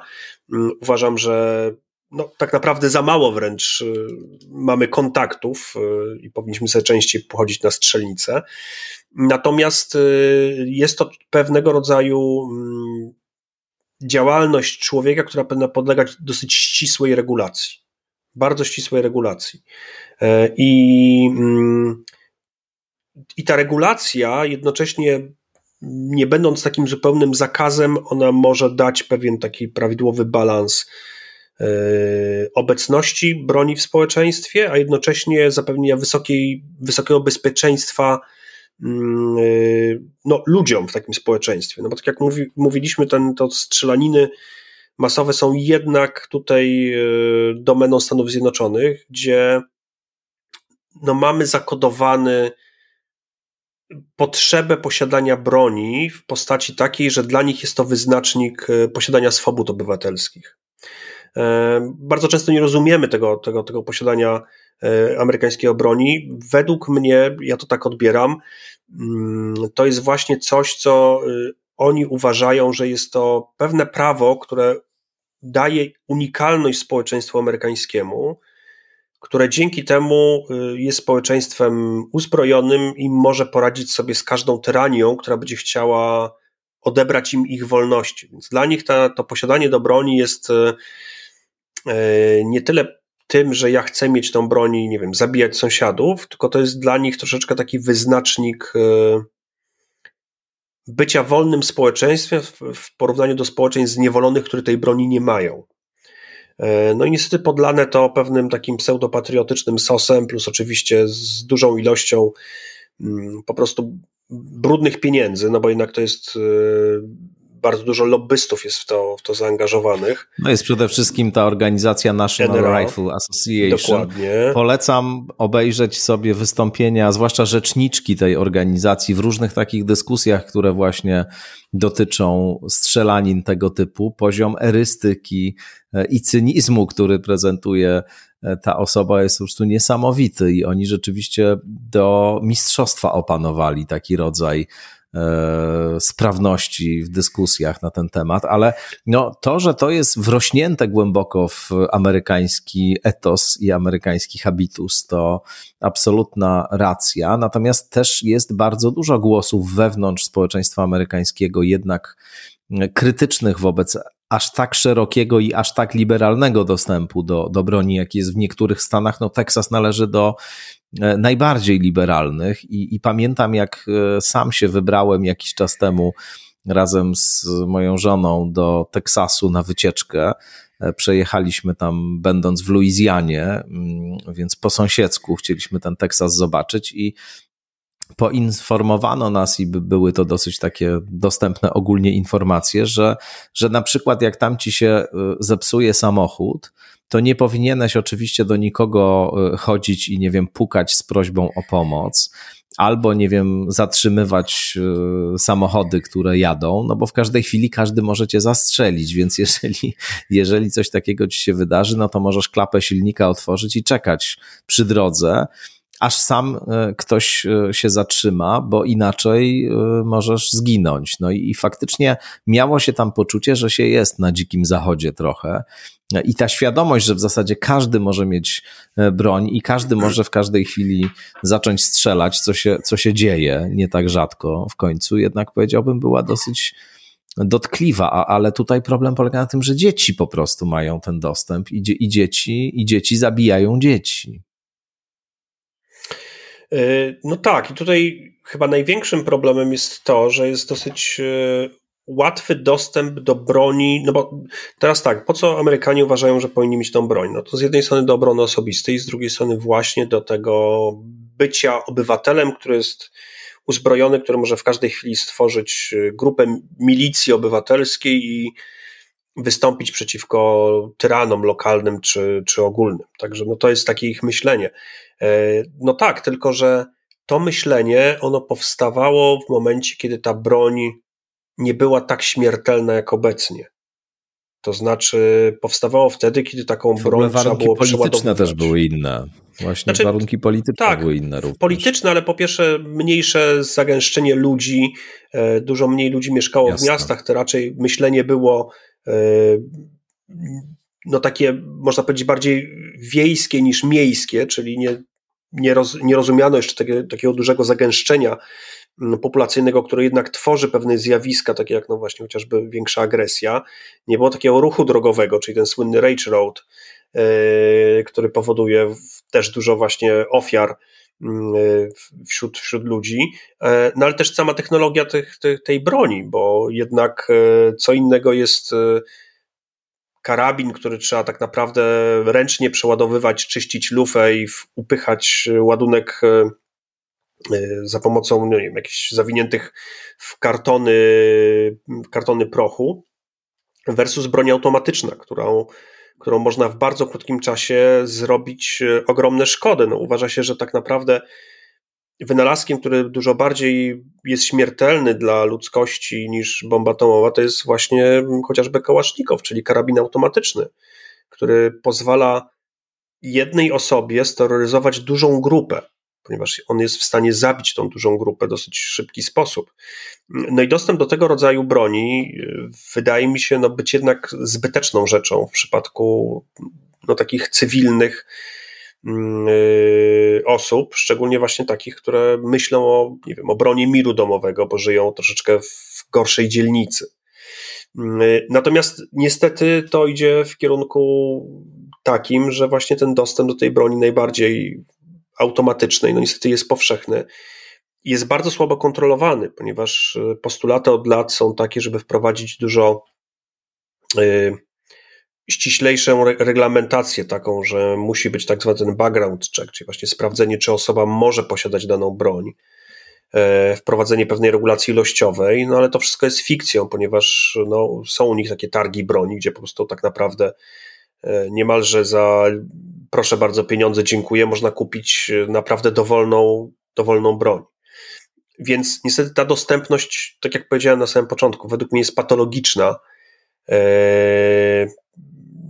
Mm, uważam, że no, tak naprawdę za mało wręcz y, mamy kontaktów y, i powinniśmy sobie częściej pochodzić na strzelnicę. Natomiast y, jest to pewnego rodzaju mm, działalność człowieka, która powinna podlegać dosyć ścisłej regulacji. Bardzo ścisłej regulacji. E, I, mm, i ta regulacja jednocześnie nie będąc takim zupełnym zakazem, ona może dać pewien taki prawidłowy balans obecności broni w społeczeństwie, a jednocześnie zapewnienia wysokiej, wysokiego bezpieczeństwa mm, e, no, ludziom w takim społeczeństwie. No bo tak jak mówi, mówiliśmy, ten, to strzelaniny masowe są jednak tutaj e, domeną Stanów Zjednoczonych, gdzie no, mamy zakodowany potrzebę posiadania broni w postaci takiej, że dla nich jest to wyznacznik posiadania swobód obywatelskich. E, bardzo często nie rozumiemy tego, tego, tego posiadania e, amerykańskiej broni. Według mnie, ja to tak odbieram, mm, to jest właśnie coś, co y, oni uważają, że jest to pewne prawo, które daje unikalność społeczeństwu amerykańskiemu, które dzięki temu jest społeczeństwem uzbrojonym i może poradzić sobie z każdą tyranią, która będzie chciała odebrać im ich wolności. Więc dla nich ta, to posiadanie do broni jest E, nie tyle tym, że ja chcę mieć tą broń i nie wiem, zabijać sąsiadów, tylko to jest dla nich troszeczkę taki wyznacznik e, bycia wolnym społeczeństwem w porównaniu do społeczeństw zniewolonych, które tej broni nie mają. E, no i niestety podlane to pewnym takim pseudopatriotycznym sosem, plus oczywiście z dużą ilością mm, po prostu brudnych pieniędzy, no bo jednak to jest bardzo dużo lobbystów jest w to, w to zaangażowanych. No jest przede wszystkim ta organizacja National NRA. Rifle Association. Dokładnie. Polecam obejrzeć sobie wystąpienia, zwłaszcza rzeczniczki tej organizacji w różnych takich dyskusjach, które właśnie dotyczą strzelanin tego typu. Poziom erystyki e, i cynizmu, który prezentuje e, ta osoba jest po prostu niesamowity i oni rzeczywiście do mistrzostwa opanowali taki rodzaj sprawności w dyskusjach na ten temat, ale no, to, że to jest wrośnięte głęboko w amerykański etos i amerykański habitus, to absolutna racja. Natomiast też jest bardzo dużo głosów wewnątrz społeczeństwa amerykańskiego, jednak krytycznych wobec aż tak szerokiego i aż tak liberalnego dostępu do, do broni, jaki jest w niektórych stanach. No, Teksas należy do E, najbardziej liberalnych i, i pamiętam, jak e, sam się wybrałem jakiś czas temu razem z moją żoną do Teksasu na wycieczkę. E, przejechaliśmy tam, będąc w Luizjanie, mm, więc po sąsiedzku chcieliśmy ten Teksas zobaczyć i poinformowano nas i były to dosyć takie dostępne ogólnie informacje, że, że na przykład jak tam ci się zepsuje samochód, to nie powinieneś oczywiście do nikogo e, chodzić i nie wiem, pukać z prośbą o pomoc, albo nie wiem, zatrzymywać e, samochody, które jadą, no bo w każdej chwili każdy może cię zastrzelić, więc jeżeli, jeżeli coś takiego ci się wydarzy, no to możesz klapę silnika otworzyć i czekać przy drodze aż sam e, ktoś się zatrzyma, bo inaczej możesz zginąć. No i, i faktycznie miało się tam poczucie, że się jest na dzikim zachodzie trochę. I ta świadomość, że w zasadzie każdy może mieć broń i każdy może w każdej chwili zacząć strzelać, co się, co się dzieje nie tak rzadko w końcu, jednak powiedziałbym, była dosyć dotkliwa, a, ale tutaj problem polega na tym, że dzieci po prostu mają ten dostęp i, i dzieci, i dzieci zabijają dzieci. E, no tak, i tutaj chyba największym problemem jest to, że jest dosyć e, łatwy dostęp do broni, no bo teraz tak, po co Amerykanie uważają, że powinni mieć tą broń? No to z jednej strony do obrony osobistej, z drugiej strony właśnie do tego bycia obywatelem, który jest uzbrojony, który może w każdej chwili stworzyć e, grupę milicji obywatelskiej i wystąpić przeciwko tyranom lokalnym czy, czy ogólnym. Także no to jest takie ich myślenie. E, no tak, tylko że to myślenie, ono powstawało w momencie, kiedy ta broń nie była tak śmiertelna jak obecnie. To znaczy, powstawało wtedy, kiedy taką broń trzeba było polityczne też były inne. Właśnie znaczy, warunki polityczne tak, były inne również. Polityczne, ale po pierwsze mniejsze zagęszczenie ludzi, e, dużo mniej ludzi mieszkało Jasne. w miastach, to raczej myślenie było e, no takie, można powiedzieć, bardziej wiejskie niż miejskie, czyli nie, nie, roz, nie rozumiano jeszcze takiego, takiego dużego zagęszczenia populacyjnego, które jednak tworzy pewne zjawiska, takie jak no właśnie chociażby większa agresja. Nie było takiego ruchu drogowego, czyli ten słynny Rage Road, yy, który powoduje też dużo właśnie ofiar yy, wśród, wśród ludzi, yy, no ale też sama technologia tych, tych, tej broni, bo jednak co innego jest karabin, który trzeba tak naprawdę ręcznie przeładowywać, czyścić lufę i upychać ładunek e, e, za pomocą nie wiem, jakichś zawiniętych w kartony, kartony prochu, versus broń automatyczna, którą, którą można w bardzo krótkim czasie zrobić e, ogromne szkody. No, uważa się, że tak naprawdę wynalazkiem, który dużo bardziej jest śmiertelny dla ludzkości niż bomba atomowa, to jest właśnie chociażby kałasznikow, czyli karabin automatyczny, który pozwala jednej osobie steroryzować dużą grupę, ponieważ on jest w stanie zabić tą dużą grupę w dosyć szybki sposób. No i dostęp do tego rodzaju broni y, wydaje mi się no, być jednak zbyteczną rzeczą w przypadku no, takich cywilnych Mm, y, osób, szczególnie właśnie takich, które myślą o, nie wiem, obronie miru domowego, bo żyją troszeczkę w gorszej dzielnicy. Y, natomiast niestety to idzie w kierunku takim, że właśnie ten dostęp do tej broni najbardziej automatycznej, no niestety jest powszechny. Jest bardzo słabo kontrolowany, ponieważ y, postulaty od lat są takie, żeby wprowadzić dużo ściślejszą reglamentację taką, że musi być tak zwany background check, czyli właśnie sprawdzenie, czy osoba może posiadać daną broń, e, wprowadzenie pewnej regulacji ilościowej, no ale to wszystko jest fikcją, ponieważ no, są u nich takie targi broni, gdzie po prostu tak naprawdę e, niemalże za proszę bardzo pieniądze, dziękuję, można kupić naprawdę dowolną, dowolną broń. Więc niestety ta dostępność, tak jak powiedziałem na samym początku, według mnie jest patologiczna. E,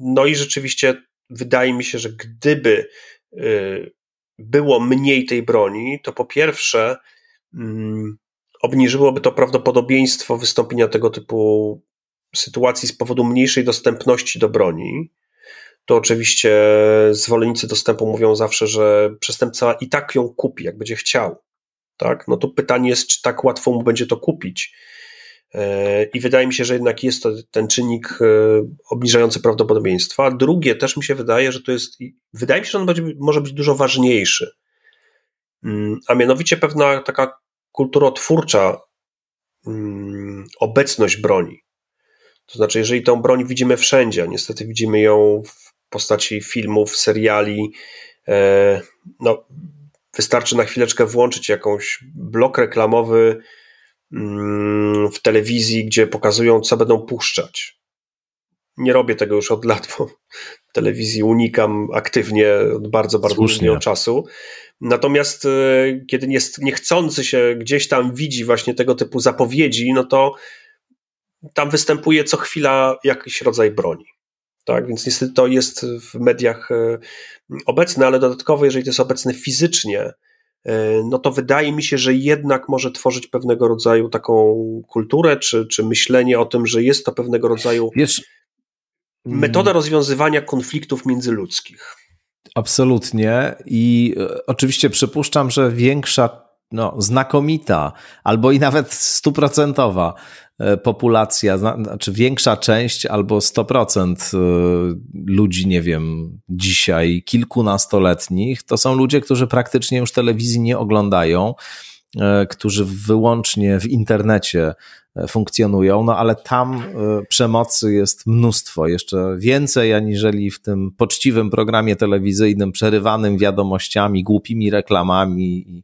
no i rzeczywiście wydaje mi się, że gdyby y, było mniej tej broni, to po pierwsze mm, obniżyłoby to prawdopodobieństwo wystąpienia tego typu sytuacji z powodu mniejszej dostępności do broni. To oczywiście zwolennicy dostępu mówią zawsze, że przestępca i tak ją kupi, jak będzie chciał. Tak? No to pytanie jest, czy tak łatwo mu będzie to kupić. E, I wydaje mi się, że jednak jest to ten czynnik e, obniżający prawdopodobieństwa. Drugie też mi się wydaje, że to jest, wydaje mi się, że on będzie, może być dużo ważniejszy. Mm, a mianowicie pewna taka kulturotwórcza mm, obecność broni. To znaczy, jeżeli tą broń widzimy wszędzie, niestety widzimy ją w postaci filmów, seriali, e, no, wystarczy na chwileczkę włączyć jakąś blok reklamowy Mm, w telewizji, gdzie pokazują, co będą puszczać. Nie robię tego już od lat, bo telewizji unikam aktywnie od bardzo, bardzo długiego czasu. Natomiast e, kiedy niechcący się gdzieś tam widzi właśnie tego typu zapowiedzi, no to tam występuje co chwila jakiś rodzaj broni. Tak, więc niestety to jest w mediach e, obecne, ale dodatkowo, jeżeli to jest obecne fizycznie, e, no to wydaje mi się, że jednak może tworzyć pewnego rodzaju taką kulturę, czy, czy myślenie o tym, że jest to pewnego rodzaju Wiesz, metoda rozwiązywania konfliktów międzyludzkich. Absolutnie. I e, oczywiście przypuszczam, że większa, no, znakomita, albo i nawet stuprocentowa e, populacja, znaczy większa część albo 100% e, ludzi, nie wiem, dzisiaj kilkunastoletnich, to są ludzie, którzy praktycznie już telewizji nie oglądają, którzy wyłącznie w internecie funkcjonują, no ale tam e, przemocy jest mnóstwo, jeszcze więcej aniżeli w tym poczciwym programie telewizyjnym przerywanym wiadomościami, głupimi reklamami i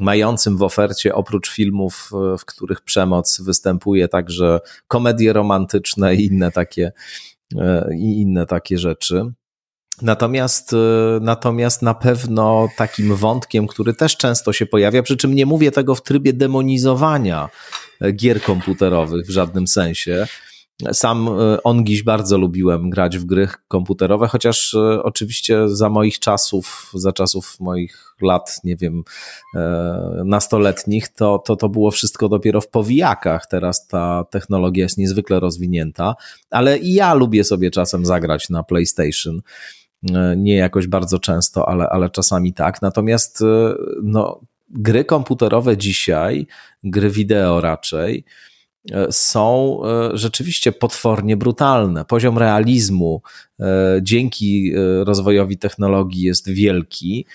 mającym w ofercie oprócz filmów, e, w których przemoc występuje, także komedie romantyczne i inne takie, e, i inne takie rzeczy. Natomiast, natomiast na pewno takim wątkiem, który też często się pojawia, przy czym nie mówię tego w trybie demonizowania gier komputerowych w żadnym sensie. Sam e, ongiś bardzo lubiłem grać w gry komputerowe, chociaż e, oczywiście za moich czasów, za czasów moich lat, nie wiem, e, nastoletnich, to, to, to było wszystko dopiero w powijakach. Teraz ta technologia jest niezwykle rozwinięta, ale i ja lubię sobie czasem zagrać na PlayStation. Nie jakoś bardzo często, ale, ale czasami tak. Natomiast no, gry komputerowe dzisiaj, gry wideo raczej, są e, rzeczywiście potwornie brutalne. Poziom realizmu e, dzięki rozwojowi technologii jest wielki,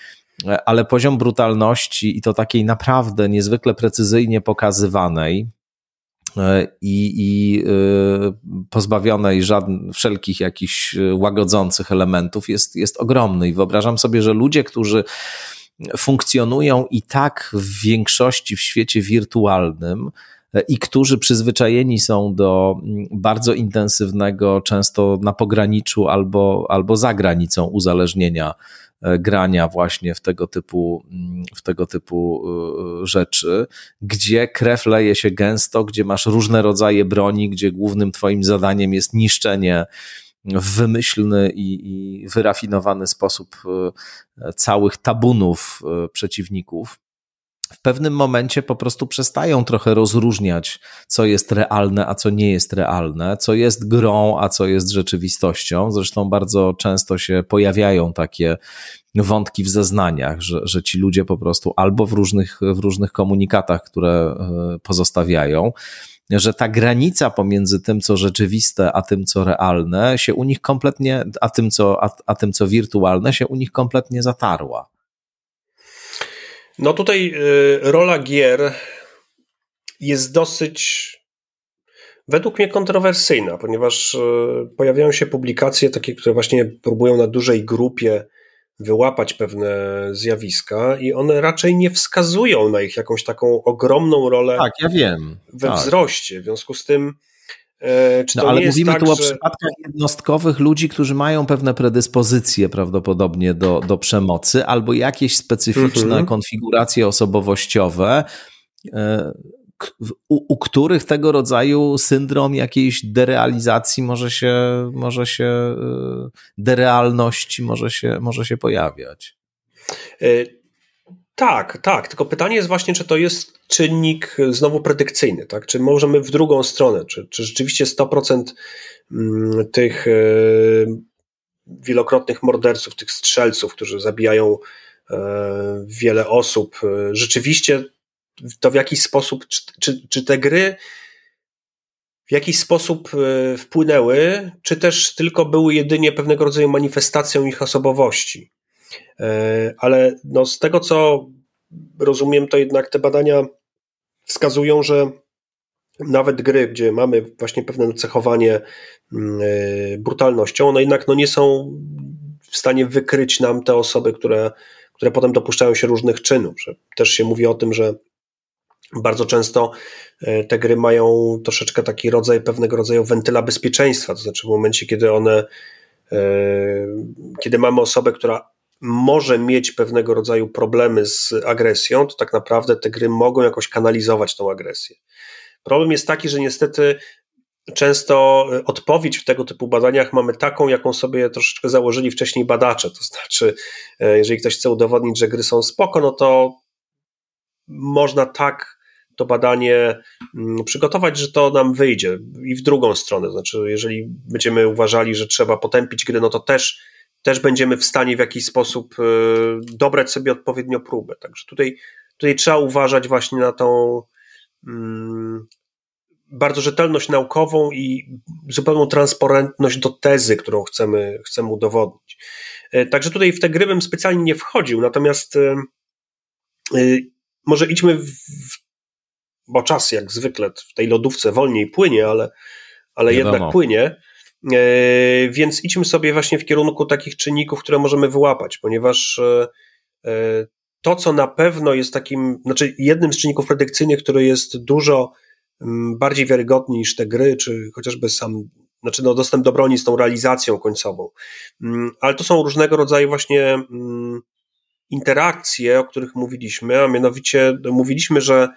ale poziom brutalności i to takiej naprawdę niezwykle precyzyjnie pokazywanej, i, i pozbawionej żadnych, wszelkich jakichś łagodzących elementów jest, jest ogromny. I wyobrażam sobie, że ludzie, którzy funkcjonują i tak w większości w świecie wirtualnym e, i którzy przyzwyczajeni są do mm, bardzo intensywnego, często na pograniczu albo, albo za granicą uzależnienia e, grania właśnie w tego typu, mm, w tego typu e, rzeczy, gdzie krew leje się gęsto, gdzie masz różne rodzaje broni, gdzie głównym twoim zadaniem jest niszczenie w wymyślny i, i wyrafinowany sposób e, całych tabunów przeciwników w pewnym momencie po prostu przestają trochę rozróżniać, co jest realne, a co nie jest realne, co jest grą, a co jest rzeczywistością. Zresztą bardzo często się pojawiają takie wątki w zeznaniach, że, że ci ludzie po prostu albo w różnych, w różnych komunikatach, które e, pozostawiają, że ta granica pomiędzy tym, co rzeczywiste, a tym, co realne, się u nich kompletnie, a tym, co, a, a tym, co wirtualne, się u nich kompletnie zatarła. No tutaj y, rola gier jest dosyć według mnie kontrowersyjna, ponieważ y, pojawiają się publikacje takie, które właśnie próbują na dużej grupie wyłapać pewne zjawiska i one raczej nie wskazują na ich jakąś taką ogromną rolę tak, ja wiem. we tak. wzroście. W związku z tym czy no, ale mówimy tak, tu o że... przypadkach jednostkowych ludzi, którzy mają pewne predyspozycje prawdopodobnie do, do przemocy albo jakieś specyficzne mhm. konfiguracje osobowościowe, e, u, u, których tego rodzaju syndrom jakiejś derealizacji może się, może się y, derealności może się, może się pojawiać. Tak, tak. Tylko pytanie jest właśnie, czy to jest czynnik znowu predykcyjny, tak? Czy możemy w drugą stronę, czy, czy rzeczywiście 100% mm, tych y, wielokrotnych morderców, tych strzelców, którzy zabijają wiele osób, rzeczywiście to w jakiś sposób, czy, czy, czy te gry w jakiś sposób e, wpłynęły, czy też tylko były jedynie pewnego rodzaju manifestacją ich osobowości. E, ale no z tego, co rozumiem, to jednak te badania wskazują, że nawet gry, gdzie mamy właśnie pewne cechowanie mm, e, brutalnością, one jednak no nie są w stanie wykryć nam te osoby, które, które potem dopuszczają się różnych czynów. Że też się mówi o tym, że bardzo często e, te gry mają troszeczkę taki rodzaj, pewnego rodzaju wentyla bezpieczeństwa, to znaczy w momencie, kiedy one, kiedy mamy osobę, która może mieć pewnego rodzaju problemy z agresją, to tak naprawdę te gry mogą jakoś kanalizować tą agresję. Problem jest taki, że niestety często odpowiedź w tego typu badaniach mamy taką, jaką sobie troszeczkę założyli wcześniej badacze. To znaczy, jeżeli ktoś chce udowodnić, że gry są spoko, no to można tak to badanie mm, przygotować, że to nam wyjdzie i w drugą stronę. Znaczy, jeżeli będziemy uważali, że trzeba potępić gry, no to też, też będziemy w stanie w jakiś sposób y, dobrać sobie odpowiednio próbę. Także tutaj, tutaj trzeba uważać właśnie na tą mm, bardzo rzetelność naukową i zupełną transparentność do tezy, którą chcemy, chcemy udowodnić. Y, także tutaj w te gry bym specjalnie nie wchodził, natomiast y, może idźmy w bo czas jak zwykle w tej lodówce wolniej płynie, ale, ale jednak płynie. E, więc idźmy sobie właśnie w kierunku takich czynników, które możemy wyłapać, ponieważ e, e, to, co na pewno jest takim, znaczy jednym z czynników predykcyjnych, który jest dużo mm, bardziej wiarygodny niż te gry, czy chociażby sam, znaczy no, dostęp do broni z tą realizacją końcową. Mm, ale to są różnego rodzaju właśnie mm, interakcje, o których mówiliśmy, a mianowicie mówiliśmy, że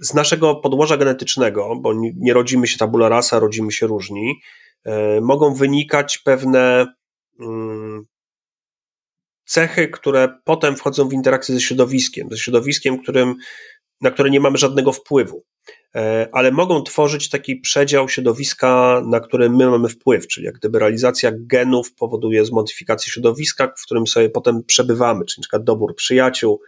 z naszego podłoża genetycznego, bo nie rodzimy się tabula rasa, rodzimy się różni, e, mogą wynikać pewne mm, cechy, które potem wchodzą w interakcję ze środowiskiem, ze środowiskiem, którym, na które nie mamy żadnego wpływu, e, ale mogą tworzyć taki przedział środowiska, na który my mamy wpływ, czyli jak gdyby realizacja genów powoduje zmodyfikację środowiska, w którym sobie potem przebywamy, czyli na przykład dobór przyjaciół,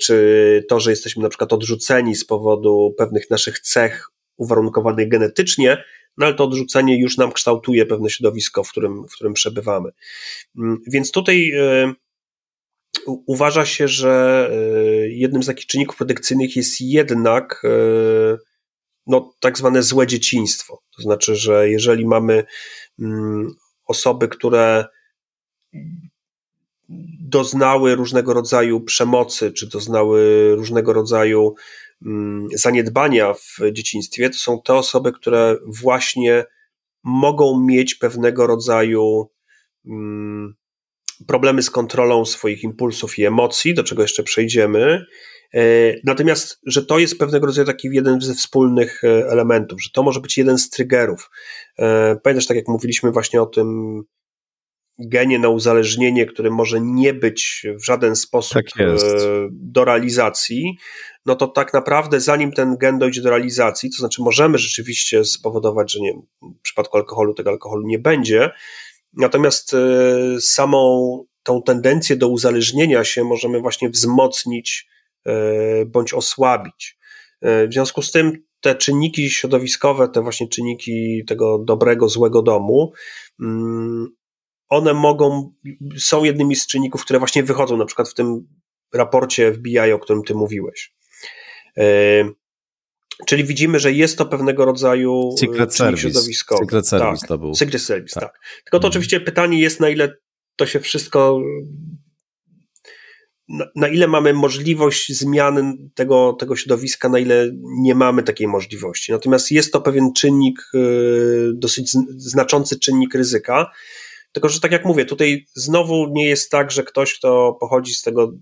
czy to, że jesteśmy na przykład odrzuceni z powodu pewnych naszych cech uwarunkowanych genetycznie, no ale to odrzucenie już nam kształtuje pewne środowisko, w którym, w którym przebywamy. Mm, więc tutaj e, uważa się, że e, jednym z takich czynników predykcyjnych jest jednak e, no, tak zwane złe dzieciństwo. To znaczy, że jeżeli mamy mm, osoby, które doznały różnego rodzaju przemocy, czy doznały różnego rodzaju mm, zaniedbania w dzieciństwie, to są te osoby, które właśnie mogą mieć pewnego rodzaju mm, problemy z kontrolą swoich impulsów i emocji, do czego jeszcze przejdziemy. E, natomiast, że to jest pewnego rodzaju taki jeden ze wspólnych e, elementów, że to może być jeden z triggerów. E, pamiętasz, tak jak mówiliśmy właśnie o tym genie na uzależnienie, które może nie być w żaden sposób tak e, do realizacji, no to tak naprawdę zanim ten gen dojdzie do realizacji, to znaczy możemy rzeczywiście spowodować, że nie, w przypadku alkoholu tego alkoholu nie będzie, natomiast e, samą tą tendencję do uzależnienia się możemy właśnie wzmocnić e, bądź osłabić. W związku z tym te czynniki środowiskowe, te właśnie czynniki tego dobrego, złego domu, mm, one mogą, są jednymi z czynników, które właśnie wychodzą na przykład w tym raporcie FBI, o którym ty mówiłeś. E, czyli widzimy, że jest to pewnego rodzaju e, Secret Service. środowiskowy. Secret Service tak, to był. Secret Service, tak. tak. Tylko to mhm. oczywiście pytanie jest, na ile to się wszystko na, na, ile mamy możliwość zmiany tego, tego środowiska, na ile nie mamy takiej możliwości. Natomiast jest to pewien czynnik, e, dosyć znaczący czynnik ryzyka. Tylko, że tak jak mówię, tutaj znowu nie jest tak, że ktoś, kto pochodzi z tego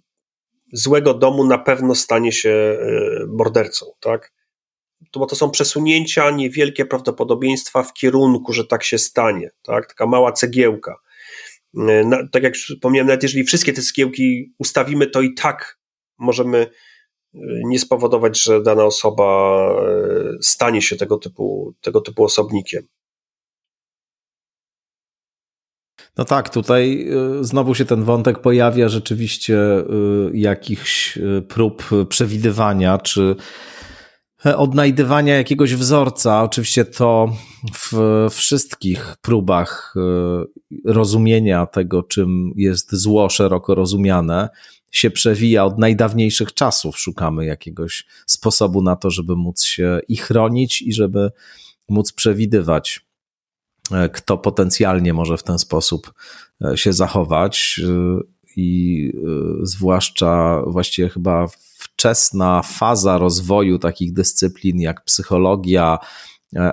złego domu, na pewno stanie się e, mordercą, tak? To, bo to są przesunięcia, niewielkie prawdopodobieństwa w kierunku, że tak się stanie, tak? Taka mała cegiełka. E, na, tak jak wspomniałem, nawet jeżeli wszystkie te cegiełki ustawimy, to i tak możemy e, nie spowodować, że dana osoba stanie się tego typu, tego typu osobnikiem. No tak, tutaj y, znowu się ten wątek pojawia rzeczywiście y, jakichś y, prób przewidywania czy e, odnajdywania jakiegoś wzorca. Oczywiście to w wszystkich próbach rozumienia tego, czym jest zło szeroko rozumiane, się przewija od najdawniejszych czasów. Szukamy jakiegoś sposobu na to, żeby móc się i chronić, i żeby móc przewidywać kto potencjalnie może w ten sposób e, się zachować. E, I zwłaszcza właściwie chyba wczesna faza rozwoju takich dyscyplin jak psychologia,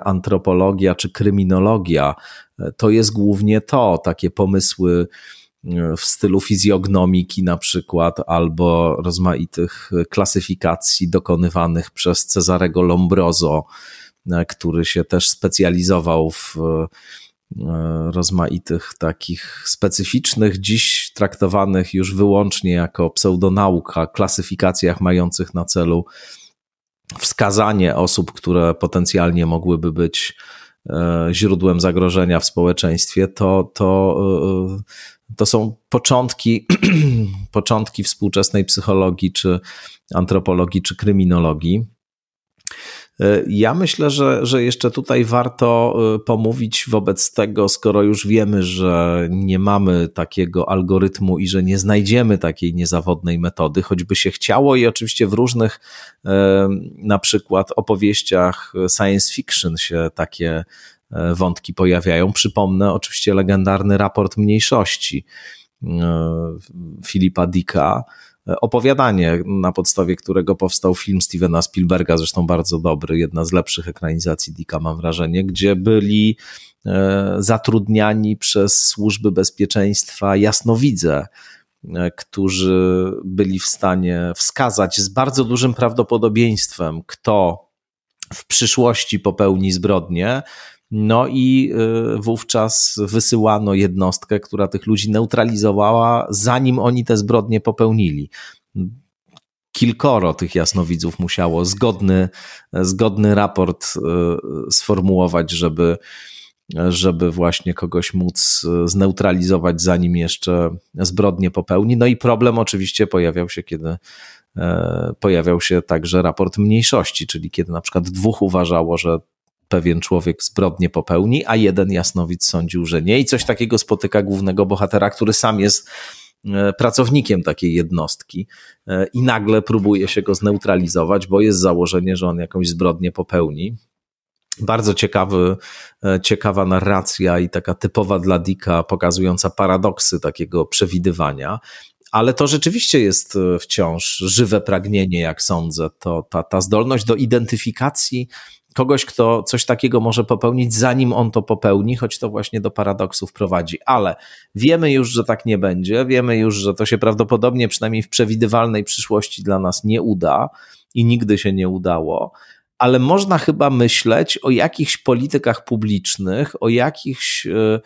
antropologia czy kryminologia, to jest głównie to, takie pomysły w stylu fizjognomiki na przykład, albo rozmaitych klasyfikacji dokonywanych przez Cezarego Lombroso, który się też specjalizował w rozmaitych takich specyficznych, dziś traktowanych już wyłącznie jako pseudonauka, klasyfikacjach mających na celu wskazanie osób, które potencjalnie mogłyby być e, źródłem zagrożenia w społeczeństwie, to, to, e, to są początki, początki współczesnej psychologii, czy antropologii, czy kryminologii. E, ja myślę, że, że jeszcze tutaj warto e, pomówić wobec tego, skoro już wiemy, że nie mamy takiego algorytmu i że nie znajdziemy takiej niezawodnej metody, choćby się chciało i oczywiście w różnych e, na przykład opowieściach science fiction się takie wątki pojawiają. Przypomnę oczywiście legendarny raport mniejszości Filipa Dicka, opowiadanie, na podstawie którego powstał film Stevena Spielberga, zresztą bardzo dobry, jedna z lepszych ekranizacji Dicka, mam wrażenie, gdzie byli e, zatrudniani przez służby bezpieczeństwa jasnowidze, e, którzy byli w stanie wskazać z bardzo dużym prawdopodobieństwem, kto w przyszłości popełni zbrodnię, no i y, wówczas wysyłano jednostkę, która tych ludzi neutralizowała, zanim oni te zbrodnie popełnili. Kilkoro tych jasnowidzów musiało zgodny, zgodny raport y, sformułować, żeby, żeby właśnie kogoś móc zneutralizować, zanim jeszcze zbrodnie popełni. No i problem oczywiście pojawiał się, kiedy pojawiał się także raport mniejszości, czyli kiedy na przykład dwóch uważało, że pewien człowiek zbrodnię popełni, a jeden jasnowic sądził, że nie. I coś takiego spotyka głównego bohatera, który sam jest e, pracownikiem takiej jednostki e, i nagle próbuje się go zneutralizować, bo jest założenie, że on jakąś zbrodnię popełni. Bardzo ciekawy, e, ciekawa narracja i taka typowa dla Dicka, pokazująca paradoksy takiego przewidywania. Ale to rzeczywiście jest wciąż żywe pragnienie, jak sądzę. To ta, ta zdolność do identyfikacji kogoś, kto coś takiego może popełnić, zanim on to popełni, choć to właśnie do paradoksów prowadzi. Ale wiemy już, że tak nie będzie, wiemy już, że to się prawdopodobnie, przynajmniej w przewidywalnej przyszłości, dla nas nie uda i nigdy się nie udało. Ale można chyba myśleć o jakichś politykach publicznych, o jakichś y,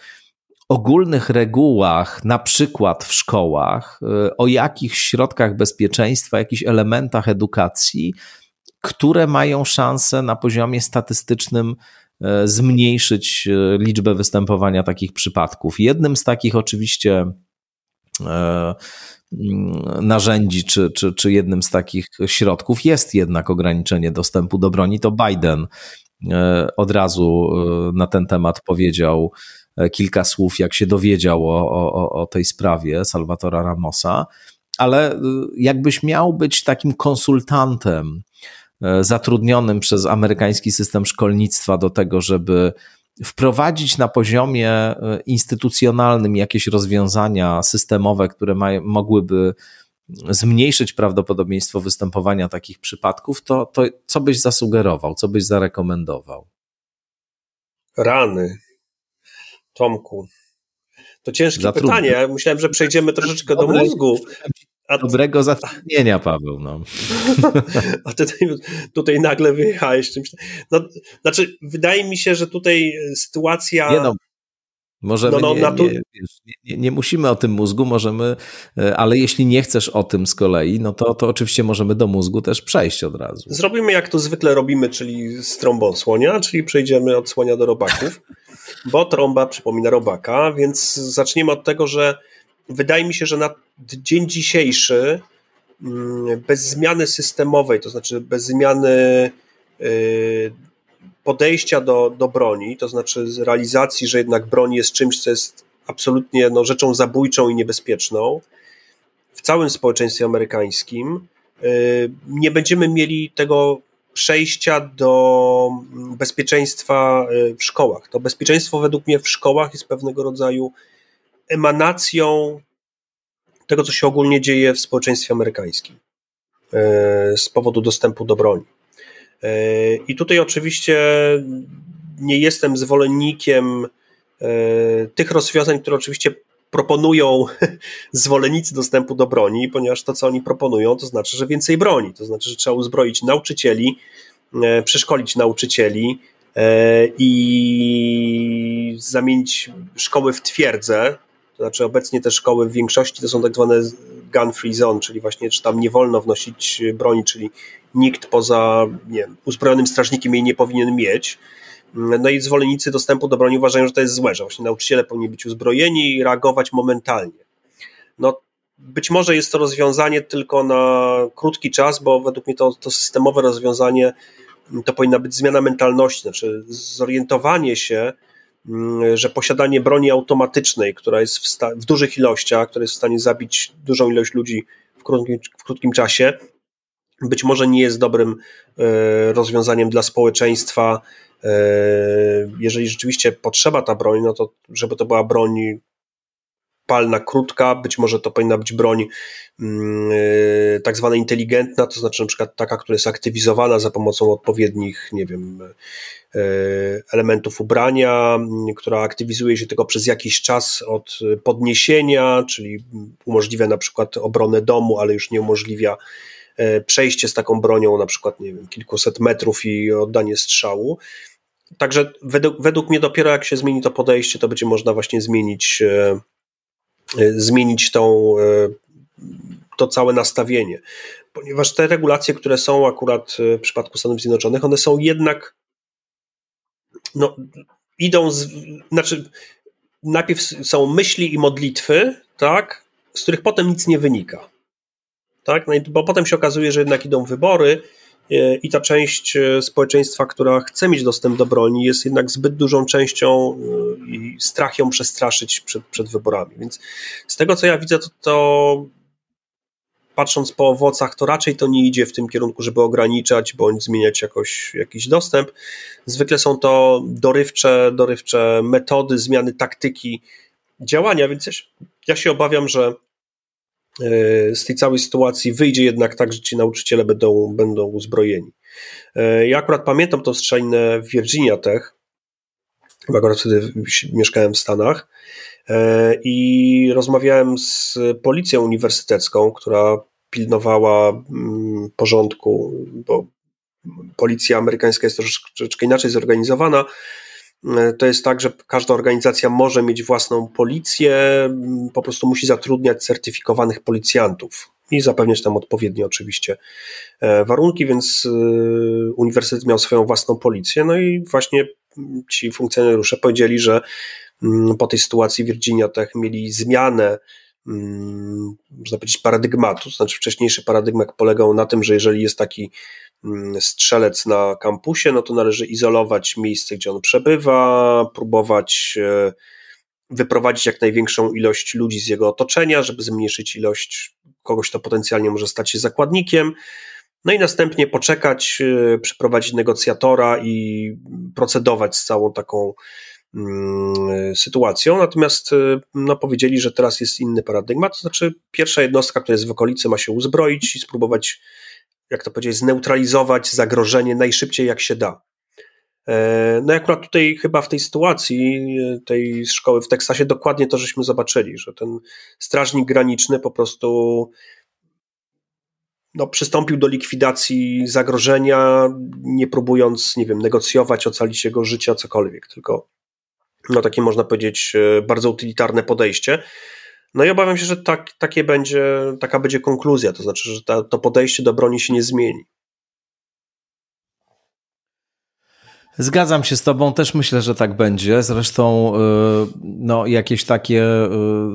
ogólnych regułach, na przykład w szkołach, y, o jakichś środkach bezpieczeństwa, jakichś elementach edukacji, które mają szansę na poziomie statystycznym e, zmniejszyć e, liczbę występowania takich przypadków. Jednym z takich oczywiście e, mm, narzędzi, czy, czy, czy jednym z takich środków jest jednak ograniczenie dostępu do broni, to Biden od razu na ten temat powiedział kilka słów, jak się dowiedział o, o, o tej sprawie Salvatora Ramosa, ale jakbyś miał być takim konsultantem zatrudnionym przez amerykański system szkolnictwa do tego, żeby wprowadzić na poziomie e, instytucjonalnym jakieś rozwiązania systemowe, które mogłyby zmniejszyć prawdopodobieństwo występowania takich przypadków, to, to co byś zasugerował, co byś zarekomendował? Rany. Tomku. To ciężkie pytanie. Myślałem, że przejdziemy troszeczkę do mózgu. A Dobrego zatrudnienia, Paweł. No. A tutaj, tutaj nagle wyjechałeś czymś. No, znaczy, wydaje mi się, że tutaj sytuacja. Nie no, Możemy, no, no, nie, nie, nie, nie, musimy o tym mózgu, możemy, e, ale jeśli nie chcesz o tym z kolei, no to, to oczywiście możemy do mózgu też przejść od razu. Zrobimy jak to zwykle robimy, czyli z trąbą słonia, czyli przejdziemy od słonia do robaków, bo trąba przypomina robaka, więc zaczniemy od tego, że wydaje mi się, że na dzień dzisiejszy mm, bez zmiany systemowej, to znaczy bez zmiany y, podejścia do, do broni, to znaczy z realizacji, że jednak broń jest czymś, co jest absolutnie no, rzeczą zabójczą i niebezpieczną, w całym społeczeństwie amerykańskim y, nie będziemy mieli tego przejścia do mm, bezpieczeństwa y, w szkołach. To bezpieczeństwo według mnie w szkołach jest pewnego rodzaju emanacją tego, co się ogólnie dzieje w społeczeństwie amerykańskim e, z powodu dostępu do broni. E, I tutaj oczywiście nie jestem zwolennikiem e, tych rozwiązań, które oczywiście proponują zwolennicy dostępu do broni, ponieważ to, co oni proponują, to znaczy, że więcej broni, to znaczy, że trzeba uzbroić nauczycieli, przeszkolić nauczycieli i zamienić szkoły w twierdzę, to znaczy obecnie te szkoły w większości to są tak zwane gun free zone, czyli właśnie, czy tam nie wolno wnosić broni, czyli nikt poza nie uzbrojonym strażnikiem jej nie powinien mieć. No i zwolennicy dostępu do broni uważają, że to jest złe, że właśnie nauczyciele powinni być uzbrojeni i reagować momentalnie. No, być może jest to rozwiązanie tylko na krótki czas, bo według mnie to, to systemowe rozwiązanie to powinna być zmiana mentalności, znaczy zorientowanie się, że posiadanie broni automatycznej, która jest w, w, dużych ilościach, która jest w stanie zabić dużą ilość ludzi w krótkim, w krótkim czasie, być może nie jest dobrym e, rozwiązaniem dla społeczeństwa. E, jeżeli rzeczywiście potrzeba ta broń, no to żeby to była broń palna krótka, być może to powinna być broń e, tak zwana inteligentna, to znaczy na przykład taka, która jest aktywizowana za pomocą odpowiednich, nie wiem, e, elementów ubrania, która aktywizuje się tylko przez jakiś czas od podniesienia, czyli umożliwia na przykład obronę domu, ale już nie umożliwia e, przejście z taką bronią na przykład, nie wiem, kilkuset metrów i oddanie strzału. Także według, według mnie dopiero jak się zmieni to podejście, to będzie można właśnie zmienić E, zmienić tą, e, to całe nastawienie. Ponieważ te regulacje, które są akurat e, w przypadku Stanów Zjednoczonych, one są jednak no, idą z, znaczy najpierw są myśli i modlitwy, tak, z których potem nic nie wynika. Tak? No bo potem się okazuje, że jednak idą wybory E, i ta część e, społeczeństwa, która chce mieć dostęp do broni, jest jednak zbyt dużą częścią e, i strach ją przestraszyć przed, przed wyborami. Więc z tego, co ja widzę, to, to patrząc po owocach, to raczej to nie idzie w tym kierunku, żeby ograniczać bądź zmieniać jakoś, jakiś dostęp. Zwykle są to dorywcze, dorywcze metody zmiany taktyki działania, więc ja się, ja się obawiam, że E, z tej całej sytuacji wyjdzie jednak tak, że ci nauczyciele będą, będą uzbrojeni. E, ja akurat pamiętam tą strzelinę w Virginia Tech, bo akurat wtedy mieszkałem w Stanach. E, i rozmawiałem z policją uniwersytecką, która pilnowała mm, porządku, bo policja amerykańska jest troszeczkę inaczej zorganizowana, E, to jest tak, że każda organizacja może mieć własną policję, po prostu musi zatrudniać certyfikowanych policjantów i zapewniać tam odpowiednie oczywiście e, warunki, więc e, uniwersytet miał swoją własną policję. No i właśnie ci funkcjonariusze powiedzieli, że po tej sytuacji Virginia Tech mieli zmianę można powiedzieć, paradygmatu. To znaczy, wcześniejszy paradygmat polegał na tym, że jeżeli jest taki Mm, strzelec na kampusie, no to należy izolować miejsce, gdzie on przebywa, próbować e, wyprowadzić jak największą ilość ludzi z jego otoczenia, żeby zmniejszyć ilość kogoś, kto potencjalnie może stać się zakładnikiem. No i następnie poczekać, e, przeprowadzić negocjatora i procedować z całą taką mm, sytuacją. Natomiast e, no, powiedzieli, że teraz jest inny paradygmat, to znaczy pierwsza jednostka, która jest w okolicy, ma się uzbroić i spróbować jak to powiedzieć, zneutralizować zagrożenie najszybciej jak się da. E, no i akurat tutaj chyba w tej sytuacji e, tej szkoły w Teksasie dokładnie to żeśmy zobaczyli, że ten strażnik graniczny po prostu no, przystąpił do likwidacji zagrożenia, nie próbując, nie wiem, negocjować, ocalić jego życia, cokolwiek, tylko no, takie można powiedzieć e, bardzo utylitarne podejście. No i obawiam się, że tak, takie będzie, taka będzie konkluzja, to znaczy, że ta, to podejście do broni się nie zmieni. Zgadzam się z Tobą, też myślę, że tak będzie. Zresztą y, no, jakieś takie y,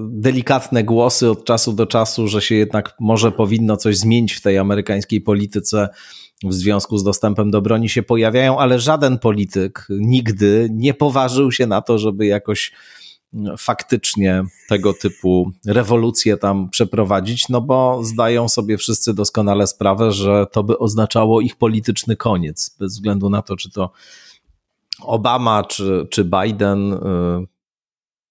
delikatne głosy od czasu do czasu, że się jednak może powinno coś zmienić w tej amerykańskiej polityce w związku z dostępem do broni się pojawiają, ale żaden polityk nigdy nie poważył się na to, żeby jakoś faktycznie tego typu rewolucje tam przeprowadzić, no bo zdają sobie wszyscy doskonale sprawę, że to by oznaczało ich polityczny koniec, bez względu na to, czy to Obama, czy, czy Biden. Y,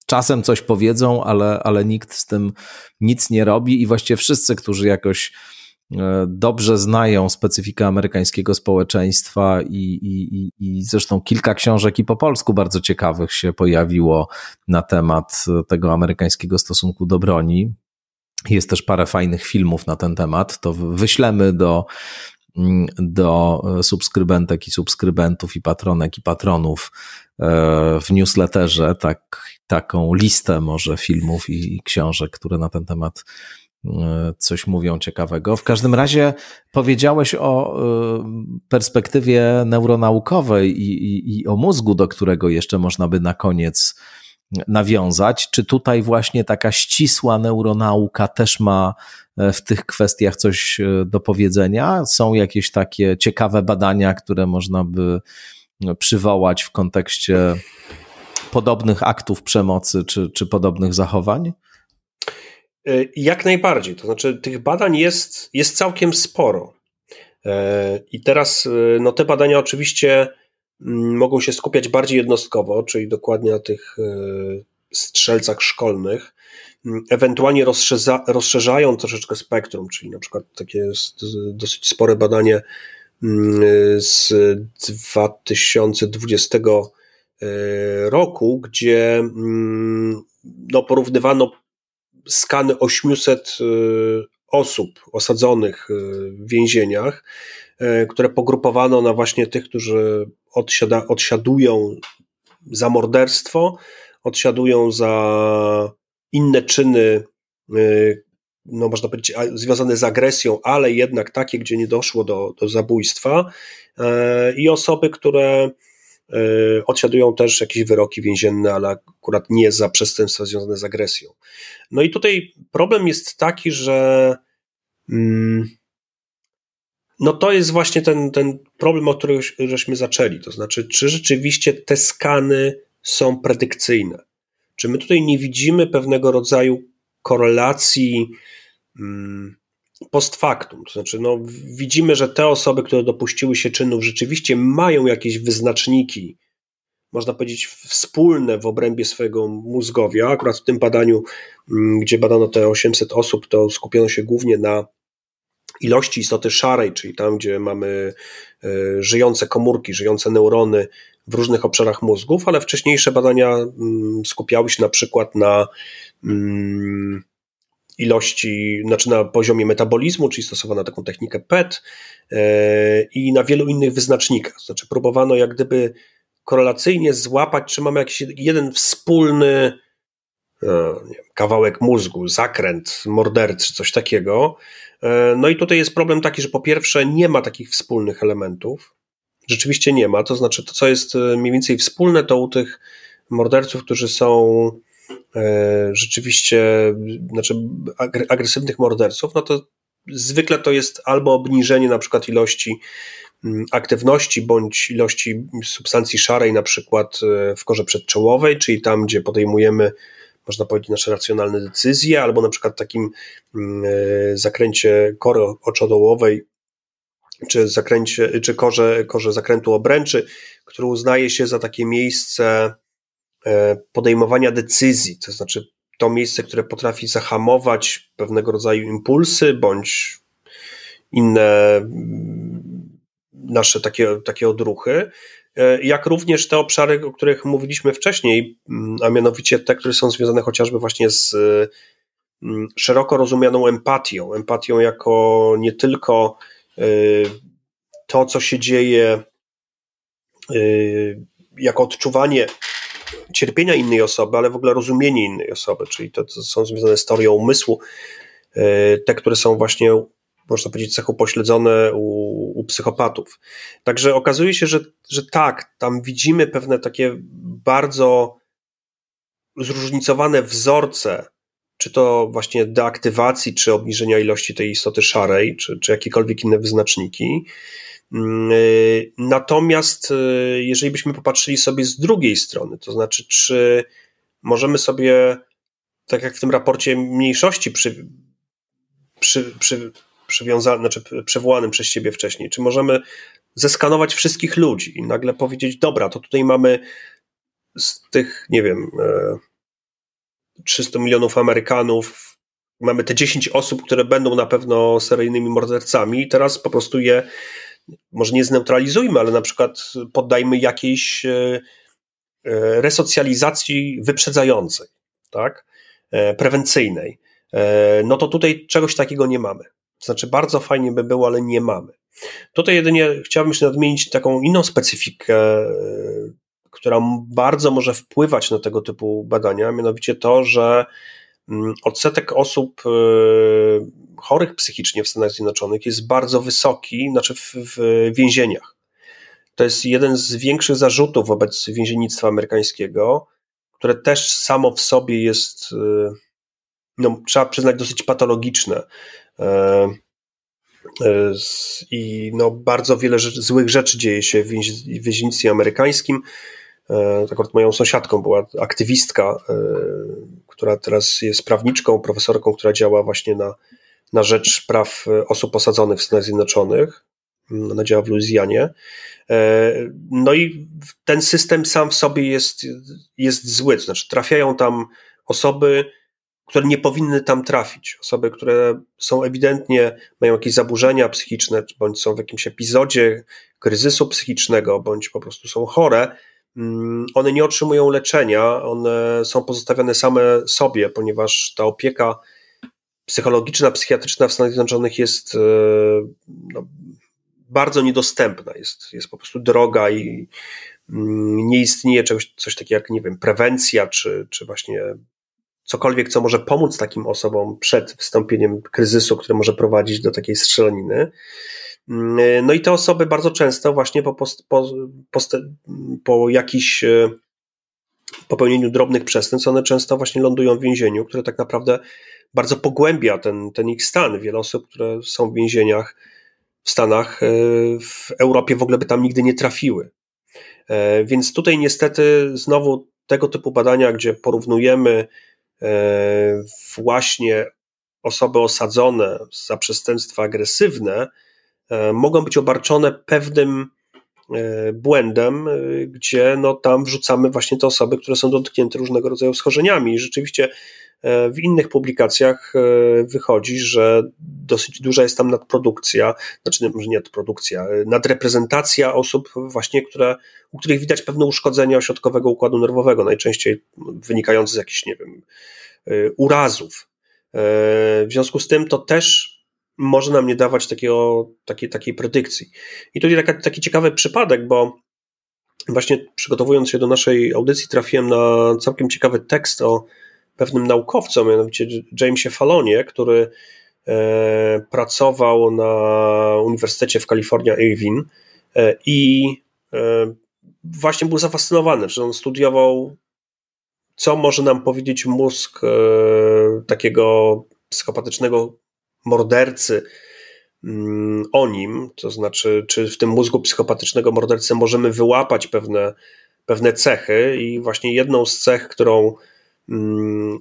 czasem coś powiedzą, ale, ale nikt z tym nic nie robi i właściwie wszyscy, którzy jakoś dobrze znają specyfikę amerykańskiego społeczeństwa i, i, i zresztą kilka książek i po polsku bardzo ciekawych się pojawiło na temat tego amerykańskiego stosunku do broni. Jest też parę fajnych filmów na ten temat. To wyślemy do, mm, do subskrybentek i subskrybentów i patronek i patronów w newsletterze tak, taką listę może filmów i książek, które na ten temat coś mówią ciekawego. W każdym razie powiedziałeś o perspektywie neuronaukowej i, i, i o mózgu, do którego jeszcze można by na koniec nawiązać. Czy tutaj właśnie taka ścisła neuronauka też ma e, w tych kwestiach coś e, do powiedzenia? Są jakieś takie ciekawe badania, które można by e, przywołać w kontekście podobnych aktów przemocy czy, czy podobnych zachowań? Jak najbardziej. To znaczy, tych badań jest, jest całkiem sporo. I teraz no, te badania oczywiście Mm, mogą się skupiać bardziej jednostkowo, czyli dokładnie na tych e, strzelcach szkolnych. Mm, ewentualnie rozszerza, rozszerzają troszeczkę spektrum, czyli na przykład takie jest dosyć spore badanie mm, z 2020 e, roku, gdzie no, porównywano skany 800 e, osób osadzonych w więzieniach, które pogrupowano na właśnie tych, którzy odsiada, odsiadują za morderstwo, odsiadują za inne czyny, y, no można powiedzieć, związane z agresją, ale jednak takie, gdzie nie doszło do, do zabójstwa, i osoby, które odsiadują też jakieś wyroki więzienne, ale akurat nie za przestępstwa związane z agresją. No i tutaj problem jest taki, że. Mm, no to jest właśnie ten, ten problem, od którego żeśmy zaczęli. To znaczy, czy rzeczywiście te skany są predykcyjne? Czy my tutaj nie widzimy pewnego rodzaju korelacji hmm, post factum? To znaczy, no, widzimy, że te osoby, które dopuściły się czynów, rzeczywiście mają jakieś wyznaczniki, można powiedzieć, wspólne w obrębie swojego mózgowia. Akurat w tym badaniu, mm, gdzie badano te 800 osób, to skupiono się głównie na ilości istoty szarej, czyli tam, gdzie mamy e, żyjące komórki, żyjące neurony w różnych obszarach mózgów, ale wcześniejsze badania mm, skupiały się na przykład na mm, ilości, znaczy na poziomie metabolizmu, czyli stosowano taką technikę PET e, i na wielu innych wyznacznikach. Znaczy próbowano jak gdyby korelacyjnie złapać, czy mamy jakiś jeden wspólny e, wiem, kawałek mózgu, zakręt morderczy, coś takiego, E, no i tutaj jest problem taki, że po pierwsze nie ma takich wspólnych elementów. Rzeczywiście nie ma. To znaczy, to co jest mniej więcej wspólne, to u tych morderców, którzy są rzeczywiście, znaczy agresywnych morderców, no to zwykle to jest albo obniżenie na przykład ilości mm, aktywności bądź ilości substancji szarej, na przykład w korze przedczołowej, czyli tam, gdzie podejmujemy można powiedzieć, nasze racjonalne decyzje, albo na przykład takim mm, e, zakręcie kory oczodołowej, czy zakręcie, czy korze, korze zakrętu obręczy, które uznaje się za takie miejsce e, podejmowania decyzji, to znaczy to miejsce, które potrafi zahamować pewnego rodzaju impulsy bądź inne mm, nasze takie, takie odruchy. E, jak również te obszary, o których mówiliśmy wcześniej, mm, a mianowicie te, które są związane chociażby właśnie z mm, szeroko rozumianą empatią. Empatią jako nie tylko e, to, co się dzieje, e, jako odczuwanie cierpienia innej osoby, ale w ogóle rozumienie innej osoby, czyli to, co są związane z teorią umysłu, te, które są właśnie można powiedzieć, cechu pośledzone u, u psychopatów. Także okazuje się, że, że tak, tam widzimy pewne takie bardzo zróżnicowane wzorce, czy to właśnie deaktywacji, czy obniżenia ilości tej istoty szarej, czy, czy jakiekolwiek inne wyznaczniki. Mm, y, natomiast y, jeżeli byśmy popatrzyli sobie z drugiej strony, to znaczy, czy możemy sobie, tak jak w tym raporcie mniejszości przy, przy, przy, znaczy przywołanym przez ciebie wcześniej? Czy możemy zeskanować wszystkich ludzi i nagle powiedzieć, dobra, to tutaj mamy z tych, nie wiem, 300 e, milionów Amerykanów, mamy te 10 osób, które będą na pewno seryjnymi mordercami i teraz po prostu je może nie zneutralizujmy, ale na przykład poddajmy jakiejś e, e, resocjalizacji wyprzedzającej, tak? prewencyjnej. No to tutaj czegoś takiego nie mamy. Znaczy, bardzo fajnie by było, ale nie mamy. Tutaj jedynie chciałbym jeszcze nadmienić taką inną specyfikę, która bardzo może wpływać na tego typu badania, mianowicie to, że mm, odsetek osób chorych psychicznie w Stanach Zjednoczonych jest bardzo wysoki, znaczy w, w więzieniach. To jest jeden z większych zarzutów wobec więziennictwa amerykańskiego, które też samo w sobie jest, y, no, trzeba przyznać, dosyć patologiczne. E, e, I no, bardzo wiele rzeczy, złych rzeczy dzieje się w więziennictwie amerykańskim. E, akurat moją sąsiadką była aktywistka, która teraz jest prawniczką, profesorką, która działa właśnie na, na rzecz praw osób osadzonych w Stanach Zjednoczonych. Ona działa w Luizjanie. E, no i ten system sam w sobie jest, jest zły, to znaczy trafiają tam osoby, które nie powinny tam trafić. Osoby, które są ewidentnie, mają jakieś zaburzenia psychiczne, bądź są w jakimś epizodzie kryzysu psychicznego, bądź po prostu są chore, mm, one nie otrzymują leczenia, one są pozostawione same sobie, ponieważ ta opieka psychologiczna, psychiatryczna w Stanach Zjednoczonych jest e, no, bardzo niedostępna, jest, jest po prostu droga i mm, nie istnieje czegoś, coś takiego jak, nie wiem, prewencja, czy, czy właśnie cokolwiek, co może pomóc takim osobom przed wystąpieniem kryzysu, który może prowadzić do takiej strzelaniny. Mm, no i te osoby bardzo często właśnie po, post, po, post, po e, popełnieniu drobnych przestępstw, one często właśnie lądują w więzieniu, które tak naprawdę bardzo pogłębia ten, ten ich stan. Wiele osób, które są w więzieniach, w Stanach, e, w Europie w ogóle by tam nigdy nie trafiły. E, więc tutaj niestety znowu tego typu badania, gdzie porównujemy e, właśnie osoby osadzone za przestępstwa agresywne, mogą być obarczone pewnym błędem, gdzie no tam wrzucamy właśnie te osoby, które są dotknięte różnego rodzaju schorzeniami. I rzeczywiście w innych publikacjach e, wychodzi, że dosyć duża jest tam nadprodukcja, znaczy może nie nadprodukcja, e, nadreprezentacja osób właśnie, które, u których widać pewne uszkodzenia ośrodkowego układu nerwowego, najczęściej wynikające z jakichś, nie wiem, e, urazów. W związku z tym to też może nam nie dawać takiego, takiej, takiej predykcji. I tutaj taki, taki ciekawy przypadek, bo właśnie przygotowując się do naszej audycji trafiłem na całkiem ciekawy tekst o pewnym naukowcom, mianowicie Jamesie Fallonie, który e, pracował na Uniwersytecie w Kalifornii Irvine e, i e, właśnie był zafascynowany, że on studiował, co może nam powiedzieć mózg takiego psychopatycznego mordercy mm, o nim, to znaczy, czy w tym mózgu psychopatycznego mordercy możemy wyłapać pewne, pewne cechy, i właśnie jedną z cech, którą Mm,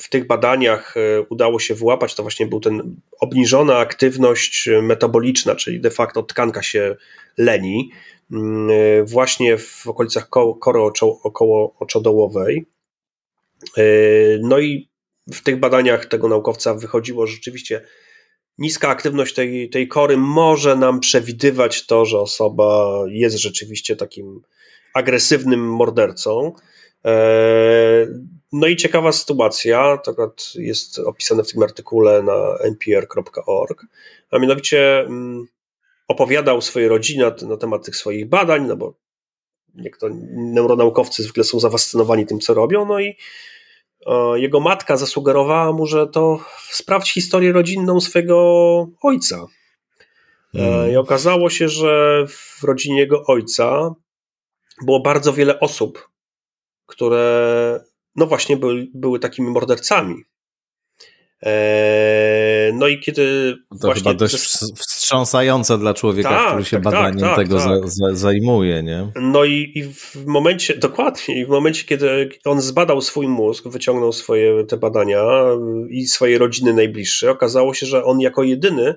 w tych badaniach e, udało się wyłapać, to właśnie był ten obniżona aktywność metaboliczna, czyli de facto tkanka się leni, mm, e, właśnie w okolicach kory oczodołowej. E, no i w tych badaniach tego naukowca wychodziło, że rzeczywiście niska aktywność tej, tej kory może nam przewidywać to, że osoba jest rzeczywiście takim agresywnym mordercą. E, no i ciekawa sytuacja, to jest opisane w tym artykule na npr.org, a mianowicie mm, opowiadał swojej rodzinie na, na temat tych swoich badań, no bo jak to neuronaukowcy zwykle są zafascynowani tym, co robią, no i jego matka zasugerowała mu, że to sprawdź historię rodzinną swojego ojca. E, hmm. I okazało się, że w rodzinie jego ojca było bardzo wiele osób, które no właśnie były, były takimi mordercami. Eee, no i kiedy. To właśnie chyba dość wstrząsające dla człowieka, tak, który się tak, tak badaniem tak, tego tak. Za, za, zajmuje, nie? No i, i, w momencie, dokładnie, i w momencie, kiedy on zbadał swój mózg, wyciągnął swoje te badania i swojej rodziny najbliższe, okazało się, że on jako jedyny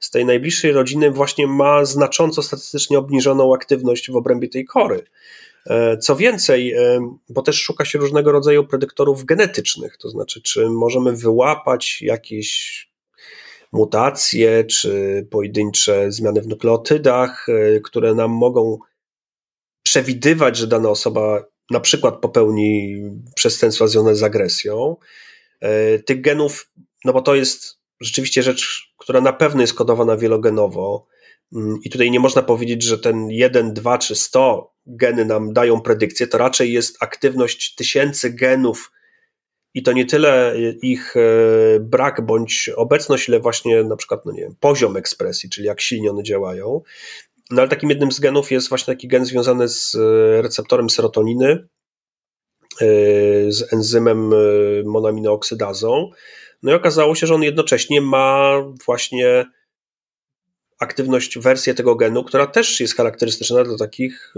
z tej najbliższej rodziny właśnie ma znacząco statystycznie obniżoną aktywność w obrębie tej kory. E, co więcej, e, bo też szuka się różnego rodzaju predyktorów genetycznych, to znaczy, czy możemy wyłapać jakieś mutacje, czy pojedyncze zmiany w nukleotydach, e, które nam mogą przewidywać, że dana osoba na przykład popełni przestępstwa związane z agresją. Tych genów, no bo to jest rzeczywiście rzecz, która na pewno jest kodowana wielogenowo, mm, i tutaj nie można powiedzieć, że ten 1, 2 czy 100 geny nam dają predykcję, to raczej jest aktywność tysięcy genów i to nie tyle ich e, brak bądź obecność, ile właśnie na przykład no nie wiem, poziom ekspresji, czyli jak silnie one działają. No ale takim jednym z genów jest właśnie taki gen związany z e, receptorem serotoniny, e, z enzymem monaminooksydazą. No i okazało się, że on jednocześnie ma właśnie aktywność, wersję tego genu, która też jest charakterystyczna dla takich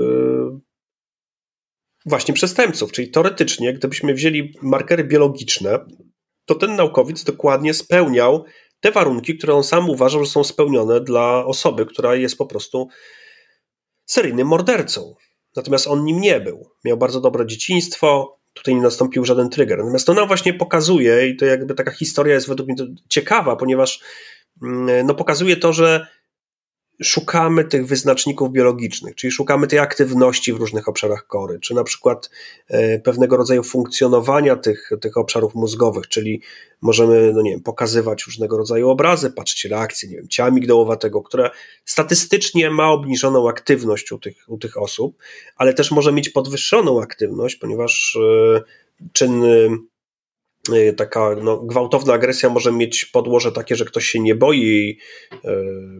właśnie przestępców. Czyli teoretycznie, gdybyśmy wzięli markery biologiczne, to ten naukowiec dokładnie spełniał te warunki, które on sam uważał, że są spełnione dla osoby, która jest po prostu seryjnym mordercą. Natomiast on nim nie był. Miał bardzo dobre dzieciństwo, tutaj nie nastąpił żaden trigger. Natomiast to nam właśnie pokazuje, i to jakby taka historia jest według mnie ciekawa, ponieważ mm, no, pokazuje to, że szukamy tych wyznaczników biologicznych, czyli szukamy tej aktywności w różnych obszarach kory, czy na przykład e, pewnego rodzaju funkcjonowania tych, tych obszarów mózgowych, czyli możemy, no nie wiem, pokazywać różnego rodzaju obrazy, patrzeć reakcje, nie wiem, ciała migdałowatego, które statystycznie ma obniżoną aktywność u tych, u tych osób, ale też może mieć podwyższoną aktywność, ponieważ e, czyn taka no, gwałtowna agresja może mieć podłoże takie, że ktoś się nie boi jej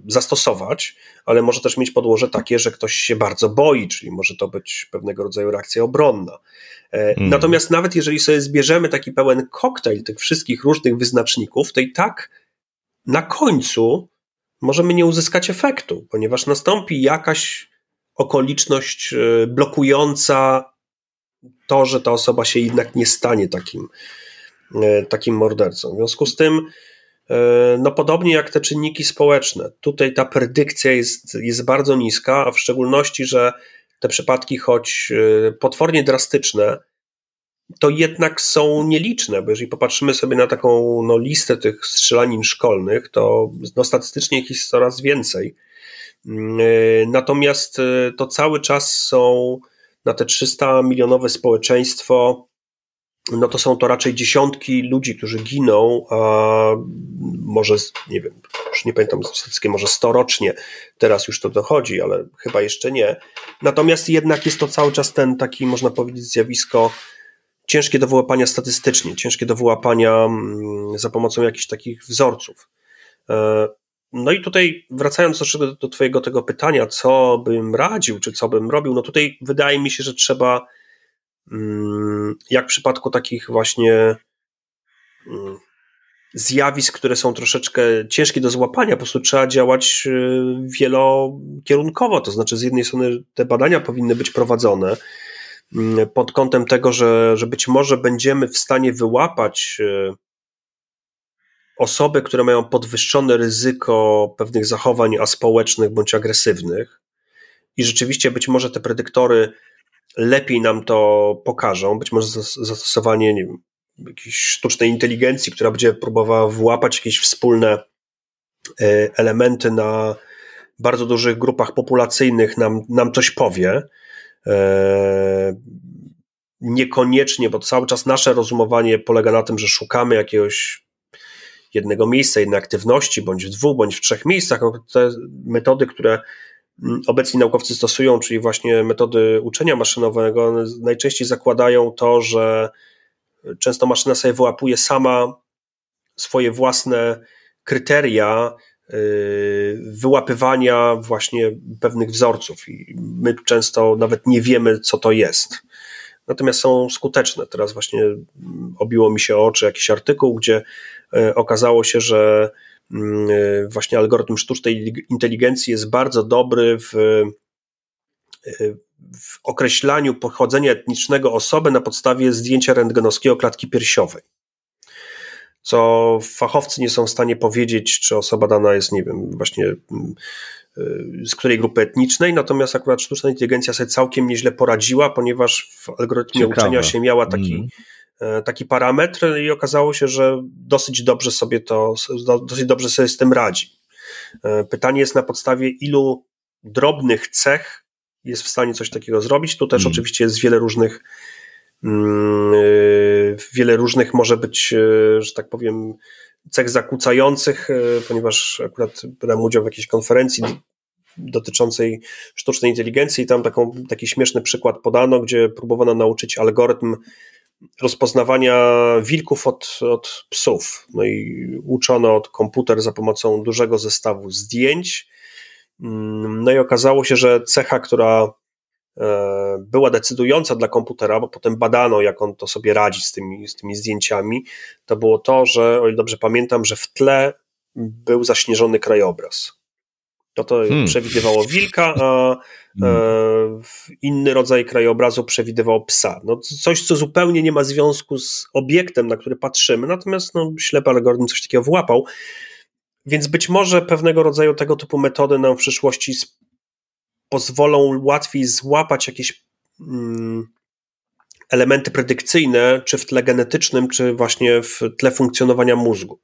zastosować, ale może też mieć podłoże takie, że ktoś się bardzo boi, czyli może to być pewnego rodzaju reakcja obronna. Mm. Natomiast nawet jeżeli sobie zbierzemy taki pełen koktajl tych wszystkich różnych wyznaczników, to i tak na końcu możemy nie uzyskać efektu, ponieważ nastąpi jakaś okoliczność e, blokująca to, że ta osoba się jednak nie stanie takim E, takim mordercą. W związku z tym, e, no podobnie jak te czynniki społeczne, tutaj ta predykcja jest, jest bardzo niska, a w szczególności, że te przypadki, choć e, potwornie drastyczne, to jednak są nieliczne, bo jeżeli popatrzymy sobie na taką no, listę tych strzelanin szkolnych, to no, statystycznie ich jest coraz więcej. Mm, natomiast to cały czas są na te 300 milionowe społeczeństwo no to są to raczej dziesiątki ludzi, którzy giną, a może, nie wiem, już nie pamiętam statystyki, może storocznie, teraz już to dochodzi, ale chyba jeszcze nie. Natomiast jednak jest to cały czas ten taki, można powiedzieć, zjawisko ciężkie do wyłapania statystycznie, ciężkie do wyłapania mm, za pomocą jakichś takich wzorców. E, no i tutaj wracając do, do Twojego tego pytania, co bym radził, czy co bym robił, no tutaj wydaje mi się, że trzeba jak w przypadku takich właśnie mm, zjawisk, które są troszeczkę ciężkie do złapania, po prostu trzeba działać y, wielokierunkowo. To znaczy, z jednej strony te badania powinny być prowadzone mm, pod kątem tego, że, że być może będziemy w stanie wyłapać y, osoby, które mają podwyższone ryzyko pewnych zachowań aspołecznych bądź agresywnych. I rzeczywiście być może te predyktory lepiej nam to pokażą. Być może zastosowanie nie wiem, jakiejś sztucznej inteligencji, która będzie próbowała włapać jakieś wspólne e, elementy na bardzo dużych grupach populacyjnych, nam, nam coś powie. E, niekoniecznie, bo cały czas nasze rozumowanie polega na tym, że szukamy jakiegoś jednego miejsca, jednej aktywności, bądź w dwóch, bądź w trzech miejscach. Te metody, które obecni naukowcy stosują, czyli właśnie metody uczenia maszynowego, one najczęściej zakładają to, że często maszyna sobie wyłapuje sama swoje własne kryteria yy, wyłapywania właśnie pewnych wzorców i my często nawet nie wiemy, co to jest. Natomiast są skuteczne. Teraz właśnie obiło mi się oczy jakiś artykuł, gdzie yy, okazało się, że Mm, e, właśnie algorytm sztucznej inteligencji jest bardzo dobry w, e, w określaniu pochodzenia etnicznego osoby na podstawie zdjęcia rentgenowskiego klatki piersiowej. Co fachowcy nie są w stanie powiedzieć, czy osoba dana jest, nie wiem, właśnie mm, e, z której grupy etnicznej, natomiast akurat sztuczna inteligencja sobie całkiem nieźle poradziła, ponieważ w algorytmie Ciekawe. uczenia się miała taki, mm. E, taki parametr i okazało się, że dosyć dobrze sobie to, dosyć dobrze sobie z tym radzi. E, pytanie jest na podstawie ilu drobnych cech jest w stanie coś takiego zrobić. Tu też hmm. oczywiście jest wiele różnych, mm, e, wiele różnych może być, że tak powiem, cech zakłócających, ponieważ akurat brałem udział w jakiejś konferencji dotyczącej sztucznej inteligencji. I tam taką, taki śmieszny przykład podano, gdzie próbowano nauczyć algorytm rozpoznawania wilków od, od psów. No i uczono od komputer za pomocą dużego zestawu zdjęć. Mm, no i okazało się, że cecha, która e, była decydująca dla komputera, bo potem badano, jak on to sobie radzi z tymi, z tymi zdjęciami, to było to, że, o ile dobrze pamiętam, że w tle był zaśnieżony krajobraz. To to hmm. przewidywało wilka, a hmm. e, inny rodzaj krajobrazu przewidywał psa. No, coś, co zupełnie nie ma związku z obiektem, na który patrzymy, natomiast no, ślepy algorytm coś takiego włapał. Więc być może pewnego rodzaju tego typu metody nam w przyszłości pozwolą łatwiej złapać jakieś mm, elementy predykcyjne, czy w tle genetycznym, czy właśnie w tle funkcjonowania mózgu.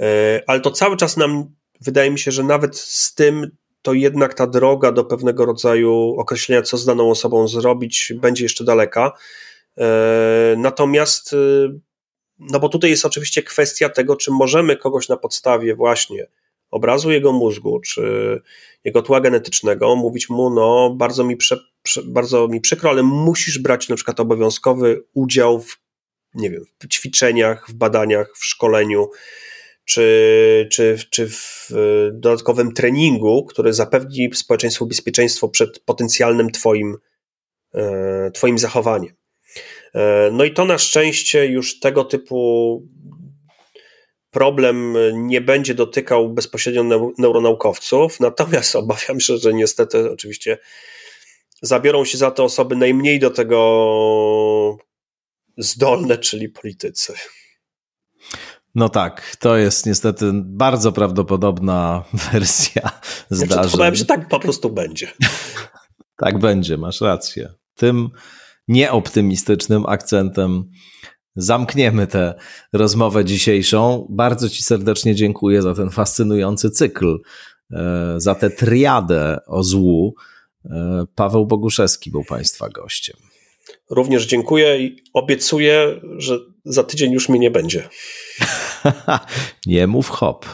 E, ale to cały czas nam wydaje mi się, że nawet z tym to jednak ta droga do pewnego rodzaju określenia, co z daną osobą zrobić, będzie jeszcze daleka. E, natomiast, e, no bo tutaj jest oczywiście kwestia tego, czy możemy kogoś na podstawie właśnie obrazu jego mózgu, czy jego tła genetycznego mówić mu, no bardzo mi, prze, bardzo mi przykro, ale musisz brać na przykład obowiązkowy udział w, nie wiem, w ćwiczeniach, w badaniach, w szkoleniu, czy, czy, czy w dodatkowym treningu, który zapewni społeczeństwu bezpieczeństwo przed potencjalnym twoim, e, twoim zachowaniem. E, no i to na szczęście już tego typu problem nie będzie dotykał bezpośrednio neuronaukowców, natomiast obawiam się, że niestety oczywiście zabiorą się za to osoby najmniej do tego zdolne, czyli politycy. No tak, to jest niestety bardzo prawdopodobna wersja zdarzeń. Znaczy, że tak po prostu będzie. tak będzie, masz rację. Tym nieoptymistycznym akcentem zamkniemy tę rozmowę dzisiejszą. Bardzo Ci serdecznie dziękuję za ten fascynujący cykl, e, za tę triadę o złu. E, Paweł Boguszewski był Państwa gościem. Również dziękuję i obiecuję, że za tydzień już mnie nie będzie. nie mów hop.